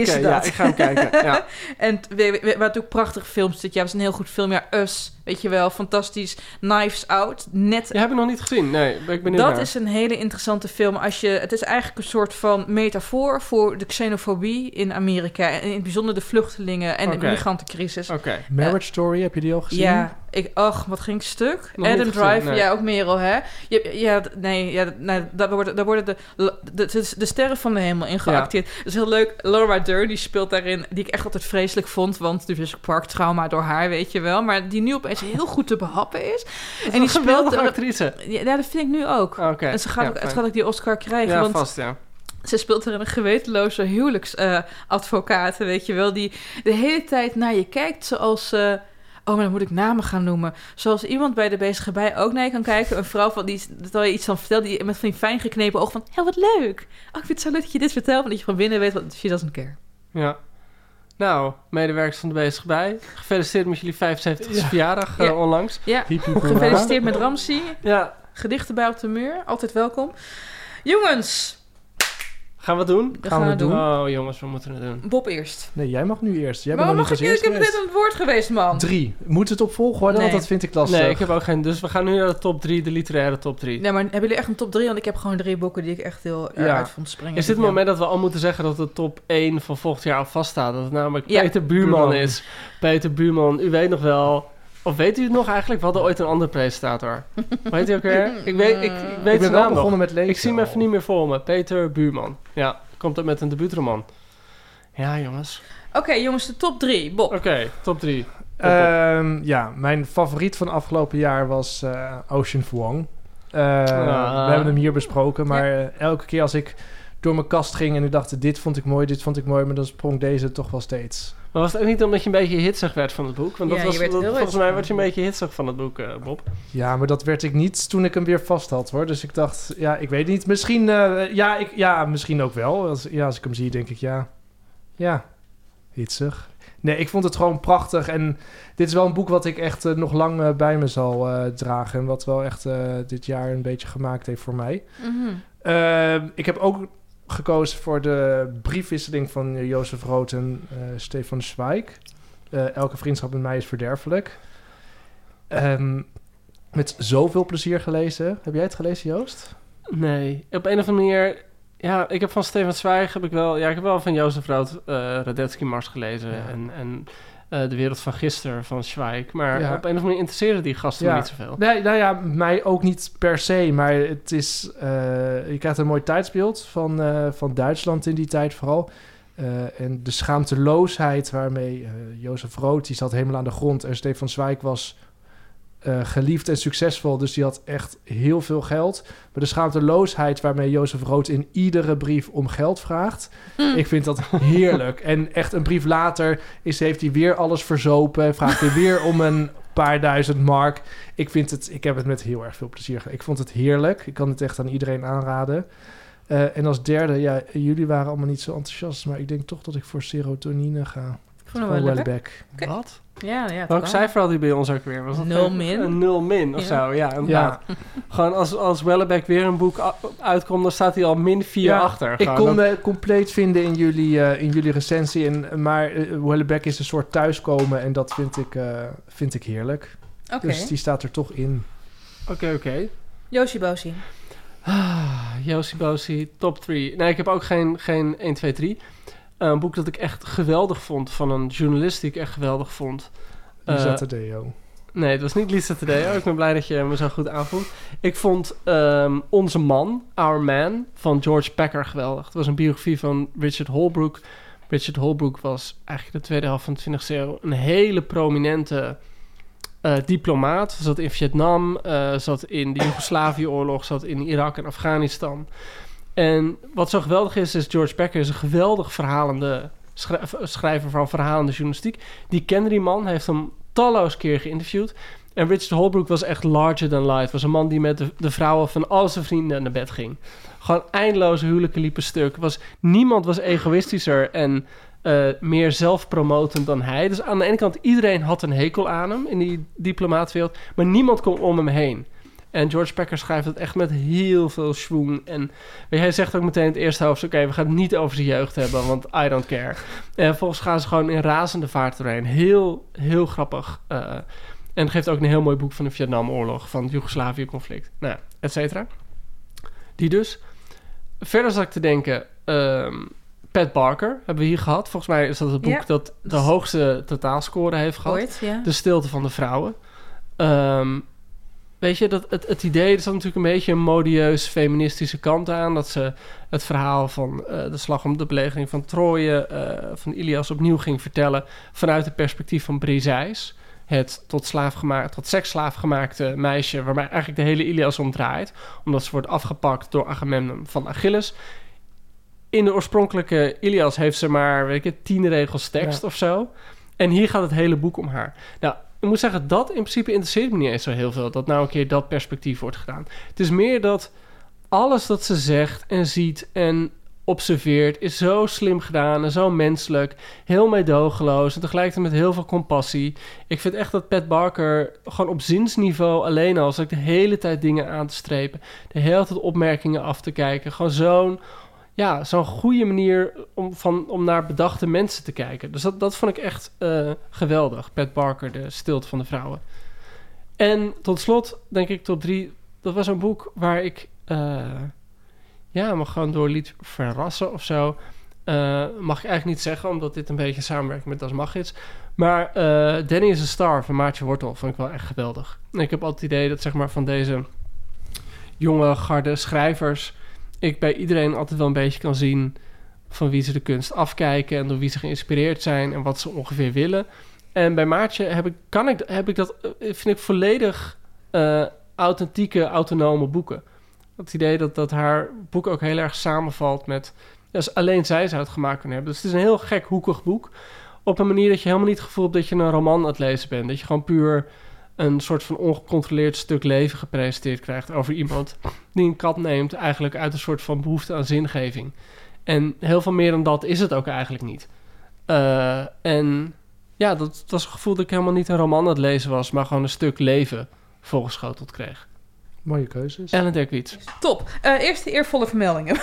S2: is
S3: Oké,
S2: dat.
S3: ja, ik ga hem kijken. Ja. <laughs>
S2: En t- we, we, we ook prachtige films dit jaar. Het is een heel goed filmjaar. Us, weet je wel, fantastisch. Knives Out, net...
S3: Die heb ik nog niet gezien. Nee, ben ik benieuwd
S2: Dat
S3: naar.
S2: is een hele interessante film. Als je, het is eigenlijk een soort van metafoor voor de xenofobie in Amerika. En in het bijzonder de vluchtelingen en de migrantencrisis.
S3: Oké.
S1: Marriage Story, heb je die al gezien?
S2: Ja, ik, ach, wat ging stuk.
S3: Nog
S2: Adam
S3: gezien, nee.
S2: ja, ook Merel, hè? Je, ja, nee, ja, nee, daar worden, daar worden de, de, de, de sterren van de hemel in geacteerd. Dat is heel leuk. Laura Die speelt daarin, die ik echt altijd vreselijk vond, want Jurassic Park trauma door haar, weet je wel. Maar die nu opeens heel goed te behappen is.
S3: en
S2: die speelt er-
S3: actrice.
S2: Ja, ja, dat vind ik nu ook.
S3: Oké.
S2: En ze gaat,
S3: Ja,
S2: ook,
S3: fijn.
S2: gaat ook die Oscar krijgen,
S3: Ja,
S2: want
S3: vast, ja.
S2: ze speelt er een gewetenloze huwelijksadvocaat, weet je wel, die de hele tijd naar je kijkt zoals... eh, oh, maar dan moet ik namen gaan noemen. Zoals iemand bij de bezige bij ook naar je kan kijken. Een vrouw van die, terwijl je iets van vertelt, die met van die fijn geknepen ogen van... Hé, wat leuk! Oh, ik vind het zo leuk dat je dit vertelt, want dat je van binnen weet wat she doesn't care.
S3: Ja. Nou, medewerkers van de Bezig Bij. Gefeliciteerd met jullie 75e
S1: Ja.
S3: verjaardag eh, onlangs.
S2: Ja, gefeliciteerd met Ramsey.
S3: Ja.
S2: Gedichten bij op de muur, altijd welkom. Jongens,
S3: Gaan we het doen?
S1: Gaan we
S2: het
S1: doen.
S3: Oh jongens, we moeten het doen.
S2: Bob eerst.
S1: Nee, jij mag nu eerst. Jij bent
S2: Waarom
S1: nog
S2: mag
S1: niet
S2: ik
S1: eerst
S2: Ik heb net het woord geweest, man.
S1: Drie. Moet het op volgorde?
S2: Nee.
S1: Want dat vind ik lastig.
S3: Nee, ik heb ook geen... Dus we gaan nu naar de top 3, de literaire top 3.
S2: Nee, maar hebben jullie echt een top 3? Want ik heb gewoon drie boeken die ik echt heel erg
S1: Ja.
S2: uit vond springen.
S3: Is dit het
S2: Ja.
S3: moment dat we al moeten zeggen dat de top 1 van volgend jaar al vaststaat? Dat het namelijk
S2: Ja.
S3: Peter Buurman,
S1: Buurman.
S3: is. Peter Buurman, u weet nog wel... Of weet u het nog eigenlijk? We hadden ooit een andere presentator. Hoe heet hij ook weer? Ik weet, ik, ik weet
S1: ik ben
S3: zijn
S1: wel
S3: nog.
S1: begonnen met lezen.
S3: Ik zie hem even niet meer voor me. Peter Buurman. Ja, komt er met een debuutroman. Ja, jongens.
S2: Oké, jongens, de top 3. Bob.
S3: Oké, top 3.
S1: Ehm, ja, mijn favoriet van afgelopen jaar was eh, Ocean Vuong. Eh,
S3: Ah.
S1: We hebben hem hier besproken, maar eh, elke keer als ik door mijn kast ging en ik dacht, dit vond ik mooi, dit vond ik mooi, maar dan sprong deze toch wel steeds.
S3: Maar was het ook niet omdat je een beetje hitsig werd van het boek? Want dat
S2: Ja,
S3: was, dat- volgens mij werd je een beetje hitsig van het boek, eh, Bob.
S1: Ja, maar dat werd ik niet toen ik hem weer vast had, hoor. Dus ik dacht, ja, ik weet niet. Misschien, eh, ja, ik, ja, misschien ook wel. Als, ja, als ik hem zie, denk ik, ja, ja, hitsig. Nee, ik vond het gewoon prachtig. En dit is wel een boek wat ik echt eh, nog lang bij me zal eh, dragen. En wat wel echt eh, dit jaar een beetje gemaakt heeft voor mij.
S2: Mhm.
S1: Eh, ik heb ook gekozen voor de briefwisseling van eh, Jozef Rood en eh, Stefan Zweig. Eh, Elke vriendschap met mij is verderfelijk. ehm, met zoveel plezier gelezen. Heb jij het gelezen, Joost?
S3: Nee, op een of andere manier... Ja, ik heb van Stefan Zweig heb ik wel... Ja, ik heb wel van Jozef Rood uh, Radetzky Mars gelezen.
S1: Ja.
S3: En, en eh, De Wereld van Gisteren van Zweig. Maar
S1: Ja.
S3: op een of andere manier interesseerden die gasten me niet zoveel.
S1: Nee, nou ja, mij ook niet per se. Maar het is... eh, je krijgt een mooi tijdsbeeld van, eh, van Duitsland in die tijd vooral. En de schaamteloosheid waarmee Jozef Rood... die zat helemaal aan de grond. En Stefan Zweig was eh, geliefd en succesvol. Dus die had echt heel veel geld. Maar de schaamteloosheid waarmee Jozef Rood... in iedere brief om geld vraagt... Ik vind dat heerlijk. En echt een brief later is, heeft hij weer alles verzopen. Vraagt hij weer om een paar duizend mark. Ik, vind het, ik heb het met heel erg veel plezier gedaan. Ik vond het heerlijk. Ik kan het echt aan iedereen aanraden. Eh, en als derde, ja, jullie waren allemaal niet zo enthousiast. Maar ik denk toch dat ik voor serotonine ga.
S2: Vond hem wel. Oké.
S3: Wat?
S2: Ja, ja.
S3: Welk cijfer had hij bij ons ook weer? Was dat
S2: Nul min.
S3: Een nul min of
S2: Ja.
S3: zo, ja.
S1: Ja. <laughs>
S3: Gewoon als, als Wellebec weer een boek uitkomt, dan staat hij al min 4
S1: Ja,
S3: achter.
S1: ik kon me compleet vinden in jullie, eh, in jullie recensie. En, maar eh, Wellebec is een soort thuiskomen. En dat vind ik, eh, vind ik heerlijk.
S2: Oké.
S1: Dus die staat er toch in.
S3: Oké, oké.
S2: Yoshi Boshi.
S3: Ah, Josie Bosie, top 3. Nee, ik heb ook geen, geen 1, 2, 3. Een boek dat ik echt geweldig vond, van een journalist die ik echt geweldig vond.
S1: Lisa
S3: Eh,
S1: Tadeo.
S3: Nee, het was niet Lisa Tadeo. Ik ben blij dat je me zo goed aanvoelt. Ik vond ehm, Onze Man, Our Man, van George Packer geweldig. Het was een biografie van Richard Holbrooke. Richard Holbrooke was eigenlijk de tweede helft van de 20e eeuw een hele prominente eh, diplomaat. Zat in Vietnam, eh, zat in de Joegoslavië-oorlog, zat in Irak en Afghanistan. En wat zo geweldig is, is George Packer is een geweldig verhalende schrij- schrijver van verhalende journalistiek. Die kende die man, heeft hem talloze keer geïnterviewd. En Richard Holbrooke was echt larger than life. Was een man die met de, de vrouwen van al zijn vrienden naar bed ging. Gewoon eindeloze huwelijken liepen stuk. Was, niemand was egoïstischer en eh, meer zelfpromotend dan hij. Dus aan de ene kant, iedereen had een hekel aan hem in die diplomaatwereld. Maar niemand kon om hem heen. En George Packer schrijft het echt met heel veel schwung. En weet je, hij zegt ook meteen in het eerste hoofdstuk... oké, we gaan het niet over zijn jeugd hebben, want I don't care. En vervolgens gaan ze gewoon in razende vaart doorheen. Heel, heel grappig. eh, en geeft ook een heel mooi boek van de Vietnamoorlog... van het Joegoslavië-conflict, nou, et cetera. Die dus. Verder zat ik te denken... ehm, Pat Barker hebben we hier gehad. Volgens mij is dat het boek
S2: Ja.
S3: dat de hoogste totaalscore heeft gehad.
S2: Ooit, ja.
S3: De stilte van de vrouwen. Ehm, weet je, dat, het, het idee, er zat natuurlijk een beetje een modieus feministische kant aan. Dat ze het verhaal van eh, de slag om de belegering van Troje, eh, van Ilias opnieuw ging vertellen. vanuit het perspectief van Briseis. Het tot, slaaf gemaakt, tot seksslaaf gemaakte meisje, waarbij eigenlijk de hele Ilias om draait. Omdat ze wordt afgepakt door Agamemnon van Achilles. In de oorspronkelijke Ilias heeft ze maar, weet ik het, tien regels tekst
S1: Ja.
S3: of zo. En hier gaat het hele boek om haar. Nou, ik moet zeggen, dat in principe interesseert me niet eens zo heel veel. Dat nou een keer dat perspectief wordt gedaan. Het is meer dat alles dat ze zegt en ziet en observeert... is zo slim gedaan en zo menselijk. Heel meedogenloos en tegelijkertijd met heel veel compassie. Ik vind echt dat Pat Barker gewoon op zinsniveau alleen al... zat ik de hele tijd dingen aan te strepen. De hele tijd opmerkingen af te kijken. Gewoon zo'n ja, zo'n goede manier om, van, om naar bedachte mensen te kijken. Dus dat, dat vond ik echt eh, geweldig. Pat Barker, de stilte van de vrouwen. En tot slot, denk ik, top drie. Dat was een boek waar ik eh, ja, me gewoon door liet verrassen of zo. Eh, mag ik eigenlijk niet zeggen, omdat dit een beetje samenwerkt met Das Magits. Maar Danny is a Star van Maartje Wortel vond ik wel echt geweldig. En ik heb altijd het idee dat zeg maar van deze jonge garde schrijvers ik bij iedereen altijd wel een beetje kan zien van wie ze de kunst afkijken en door wie ze geïnspireerd zijn en wat ze ongeveer willen. En bij Maartje heb ik, kan ik, heb ik dat, eh, vind ik volledig eh, authentieke, autonome boeken. Het idee dat, dat haar boek ook heel erg samenvalt met, als alleen zij zou het gemaakt kunnen hebben. Dus het is een heel gek, hoekig boek. Op een manier dat je helemaal niet het gevoel hebt dat je een roman aan het lezen bent. Dat je gewoon puur een soort van ongecontroleerd stuk leven gepresenteerd krijgt over iemand die een kat neemt, eigenlijk uit een soort van behoefte aan zingeving. En heel veel meer dan dat is het ook eigenlijk niet. Eh, en ja, dat was een gevoel dat ik helemaal niet een roman aan het lezen was, maar gewoon een stuk leven voorgeschoteld kreeg.
S1: Mooie keuzes.
S3: Ellen Dekwits.
S2: Top. Eh eerst de eervolle vermeldingen. <laughs>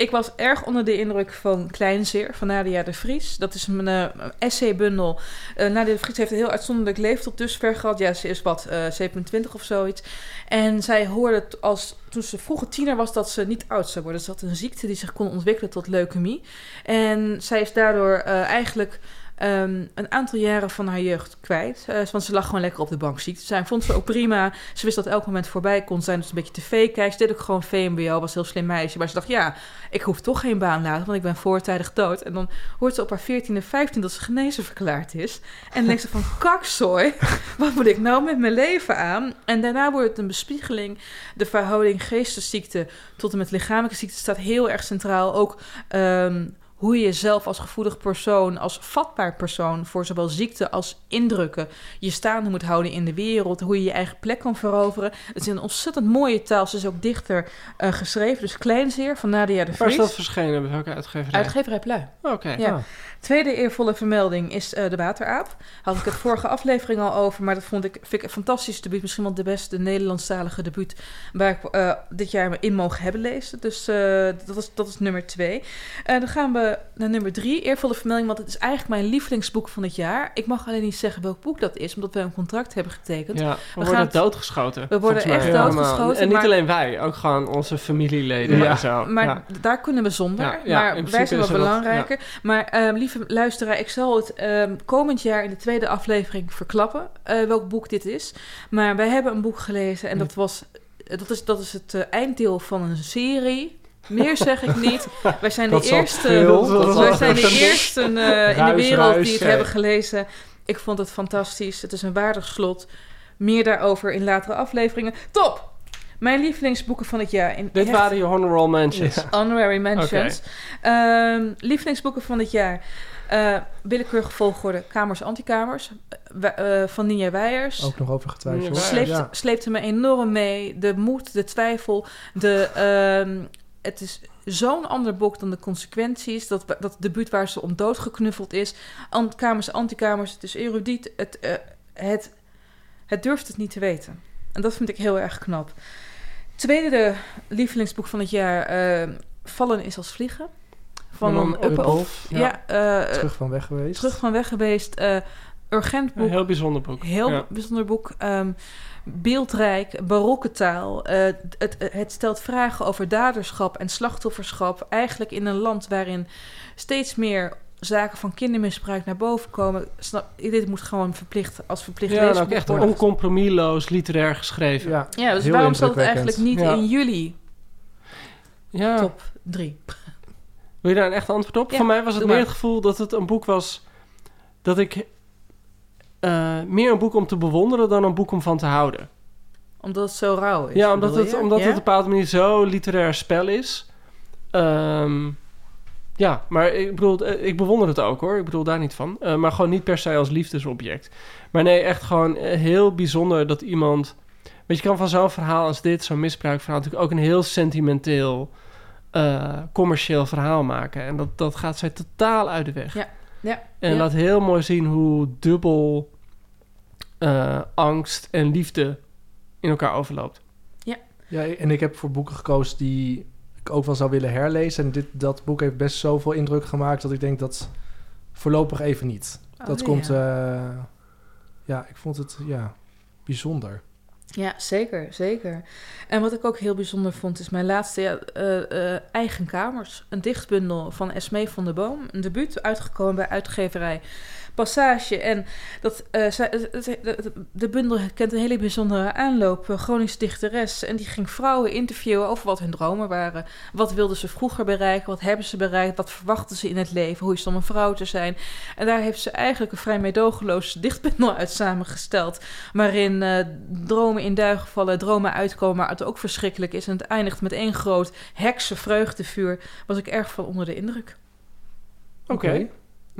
S2: Ik was erg onder de indruk van Kleinzeer van Nadia de Vries. Dat is een uh, essaybundel. Uh, Nadia de Vries heeft een heel uitzonderlijk leven tot dusver gehad. Ja, ze is wat uh, 27 of zoiets. En zij hoorde als toen ze vroeger tiener was dat ze niet oud zou worden. Ze had een ziekte die zich kon ontwikkelen tot leukemie. En zij is daardoor eigenlijk um, een aantal jaren van haar jeugd kwijt. Uh, want ze lag gewoon lekker op de bank ziek te zijn. Vond ze ook prima. Ze wist dat elk moment voorbij kon zijn. Dus een beetje tv kijken. Ze deed ook gewoon VMBO. Was een heel slim meisje. Maar ze dacht, ja, ik hoef toch geen baan later. Want ik ben voortijdig dood. En dan hoort ze op haar 14 en 15 dat ze genezen verklaard is. En dan denkt ze van, <laughs> kakzooi. Wat moet ik nou met mijn leven aan? En daarna wordt het een bespiegeling. De verhouding geestesziekte tot en met lichamelijke ziekte staat heel erg centraal. Ook... Um, hoe je jezelf als gevoelig persoon, als vatbaar persoon voor zowel ziekte als indrukken je staande moet houden in de wereld, hoe je je eigen plek kan veroveren. Het is een ontzettend mooie taal, ze is ook dichter uh, geschreven, dus Kleinzeer van Nadia de Vries.
S3: Waar is dat verschenen? Bij welke uitgeverij?
S2: Uitgeverij Plui.
S3: Oké. Okay.
S2: Ja. Ah. Tweede eervolle vermelding is uh, De Wateraap. Had ik het <laughs> vorige aflevering al over, maar dat vond ik, vind ik een fantastisch debuut. Misschien wel de beste Nederlandstalige debuut waar ik uh, dit jaar in mogen hebben lezen. Dus uh, dat, is, dat is nummer twee. dan gaan we naar nummer drie, eervolle vermelding, want het is eigenlijk mijn lievelingsboek van het jaar. Ik mag alleen niet zeggen welk boek dat is, omdat we een contract hebben getekend.
S3: Ja, we, we worden gaan doodgeschoten.
S2: We worden echt ja, doodgeschoten.
S3: En niet maar, alleen wij, ook gewoon onze familieleden ja. en zo.
S2: Maar
S3: ja.
S2: daar kunnen we zonder. maar wij zijn wel belangrijker. Dat, maar uh, lieve luisteraar, ik zal het um, komend jaar in de tweede aflevering verklappen uh, welk boek dit is. Maar wij hebben een boek gelezen en dat was... Dat is, dat is het uh, einddeel van een serie. Meer zeg ik niet. Wij zijn de eerste, wij zijn de eerste uh, in de wereld die het hebben gelezen. Ik vond het fantastisch. Het is een waardig slot. Meer daarover in latere afleveringen. Top! Mijn lievelingsboeken van het jaar. In
S3: Dit waren je honorable mentions.
S2: Honorary mentions. Okay. Um, lievelingsboeken van het jaar. Uh, willekeurige volgorde Kamers Antikamers uh, van Ninja Weijers.
S1: Ook nog over getwijfeld.
S2: Sleept, ja. Sleepte me enorm mee. De moed, de twijfel, de... Uh, het is zo'n ander boek dan de consequenties. Dat, dat debuut waar ze om dood geknuffeld is. Kamers, antikamers. Het is erudiet. Het, uh, het, het durft het niet te weten. En dat vind ik heel erg knap. Tweede lievelingsboek van het jaar. Uh, Vallen is als vliegen.
S1: Van een.
S2: Ja, ja uh,
S1: terug van weg geweest.
S2: Terug van weg geweest. Uh, urgent boek.
S3: Een heel bijzonder boek.
S2: Heel ja. bijzonder boek. Um, beeldrijk, barokke taal. Uh, het, het, stelt vragen over daderschap en slachtofferschap. Eigenlijk in een land waarin steeds meer zaken van kindermisbruik naar boven komen. Snap, dit moet gewoon verplicht als verplicht
S3: ja, leesboek echt worden. oncompromisloos literair geschreven.
S2: Ja, ja dus waarom staat het eigenlijk niet ja. in juli? Ja. Top 3.
S3: Wil je daar een echt antwoord op? Ja, Voor mij was het meer het gevoel dat het een boek was dat ik uh, meer een boek om te bewonderen dan een boek om van te houden.
S2: Omdat het zo rauw is.
S3: Ja, omdat, het, omdat ja? het op een bepaalde manier zo literair spel is. Um, ja, maar ik bedoel, ik bewonder het ook hoor. Ik bedoel daar niet van. Uh, maar gewoon niet per se als liefdesobject. Maar nee, echt gewoon heel bijzonder dat iemand. Weet je, kan van zo'n verhaal als dit, zo'n misbruikverhaal, natuurlijk ook een heel sentimenteel, uh, commercieel verhaal maken. En dat, dat gaat zij totaal uit de weg.
S2: Ja. Ja,
S3: en
S2: ja.
S3: laat heel mooi zien hoe dubbel uh, angst en liefde in elkaar overloopt.
S2: Ja.
S1: ja, en ik heb voor boeken gekozen die ik ook wel zou willen herlezen. En dit, dat boek heeft best zoveel indruk gemaakt dat ik denk dat voorlopig even niet. Oh, dat komt, ja. Uh, ja, ik vond het ja, bijzonder.
S2: Ja, zeker, zeker. En wat ik ook heel bijzonder vond, is mijn laatste uh, uh, Eigen Kamers. Een dichtbundel van Esmee van der Boom. Een debuut uitgekomen bij uitgeverij Passage. En dat, uh, zij, de, de, bundel kent een hele bijzondere aanloop. Groningse dichteres. En die ging vrouwen interviewen over wat hun dromen waren. Wat wilden ze vroeger bereiken? Wat hebben ze bereikt? Wat verwachten ze in het leven? Hoe is het om een vrouw te zijn? En daar heeft ze eigenlijk een vrij meedogenloos dichtbundel uit samengesteld. Waarin uh, dromen in duigen vallen, dromen uitkomen, maar het ook verschrikkelijk is. En het eindigt met één groot heksen vreugdevuur. Was ik erg van onder de indruk.
S3: Oké. Okay.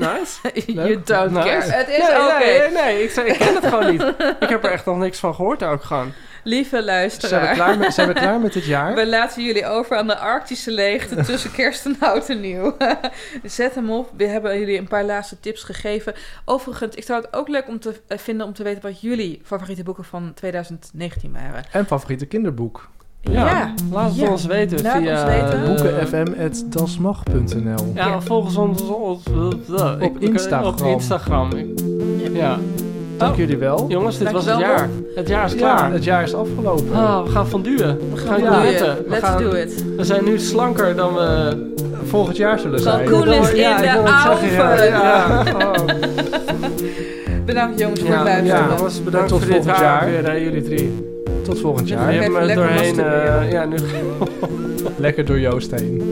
S3: Nice. <laughs>
S2: you don't nice. care. Het is
S3: nee,
S2: oké. Okay.
S3: Nee, nee, ik, ik ken het gewoon niet. Ik heb er echt nog niks van gehoord ook gewoon.
S2: Lieve luisteraar.
S1: Zijn we klaar met, zijn we klaar met dit jaar?
S2: We laten jullie over aan de arctische leegte tussen kerst en oud en nieuw. <laughs> Zet hem op. We hebben jullie een paar laatste tips gegeven. Overigens, ik zou het ook leuk om te vinden om te weten wat jullie favoriete boeken van 2019 waren.
S1: En favoriete kinderboek.
S3: Ja,
S2: Ja.
S3: laat het
S2: Ja.
S3: ons weten
S2: Laat
S3: via...
S2: weten.
S3: eh,
S1: boekenfm.dasmag.nl
S3: Ja,
S2: Ja.
S3: volg ons
S1: Op Instagram.
S3: Op Instagram. Ja.
S1: Dank
S3: Oh,
S1: jullie wel.
S3: Jongens, dit was het jaar. Het jaar is
S1: Ja,
S3: klaar.
S1: het jaar is afgelopen.
S3: Ah, we gaan fonduwen. We gaan
S1: Ja.
S3: We,
S2: Let's
S3: gaan-
S2: do it.
S3: we zijn nu slanker dan we...
S1: Volgend jaar zullen zijn.
S2: Kalkoen is
S3: Ja,
S2: in de oven.
S3: Ja. Oh. <laughs>
S2: Bedankt jongens voor
S3: Ja,
S2: het luisteren.
S1: ja.
S3: jongens, bedankt
S1: Tot
S3: voor dit
S1: volgend
S3: jaar.
S1: jaar.
S3: Weer, hè, jullie drie.
S1: Tot volgend
S2: Ja.
S1: jaar.
S2: Lekker
S3: doorheen...
S2: masturberen.
S3: eh, ja, nu <laughs>
S1: Lekker door Joost heen.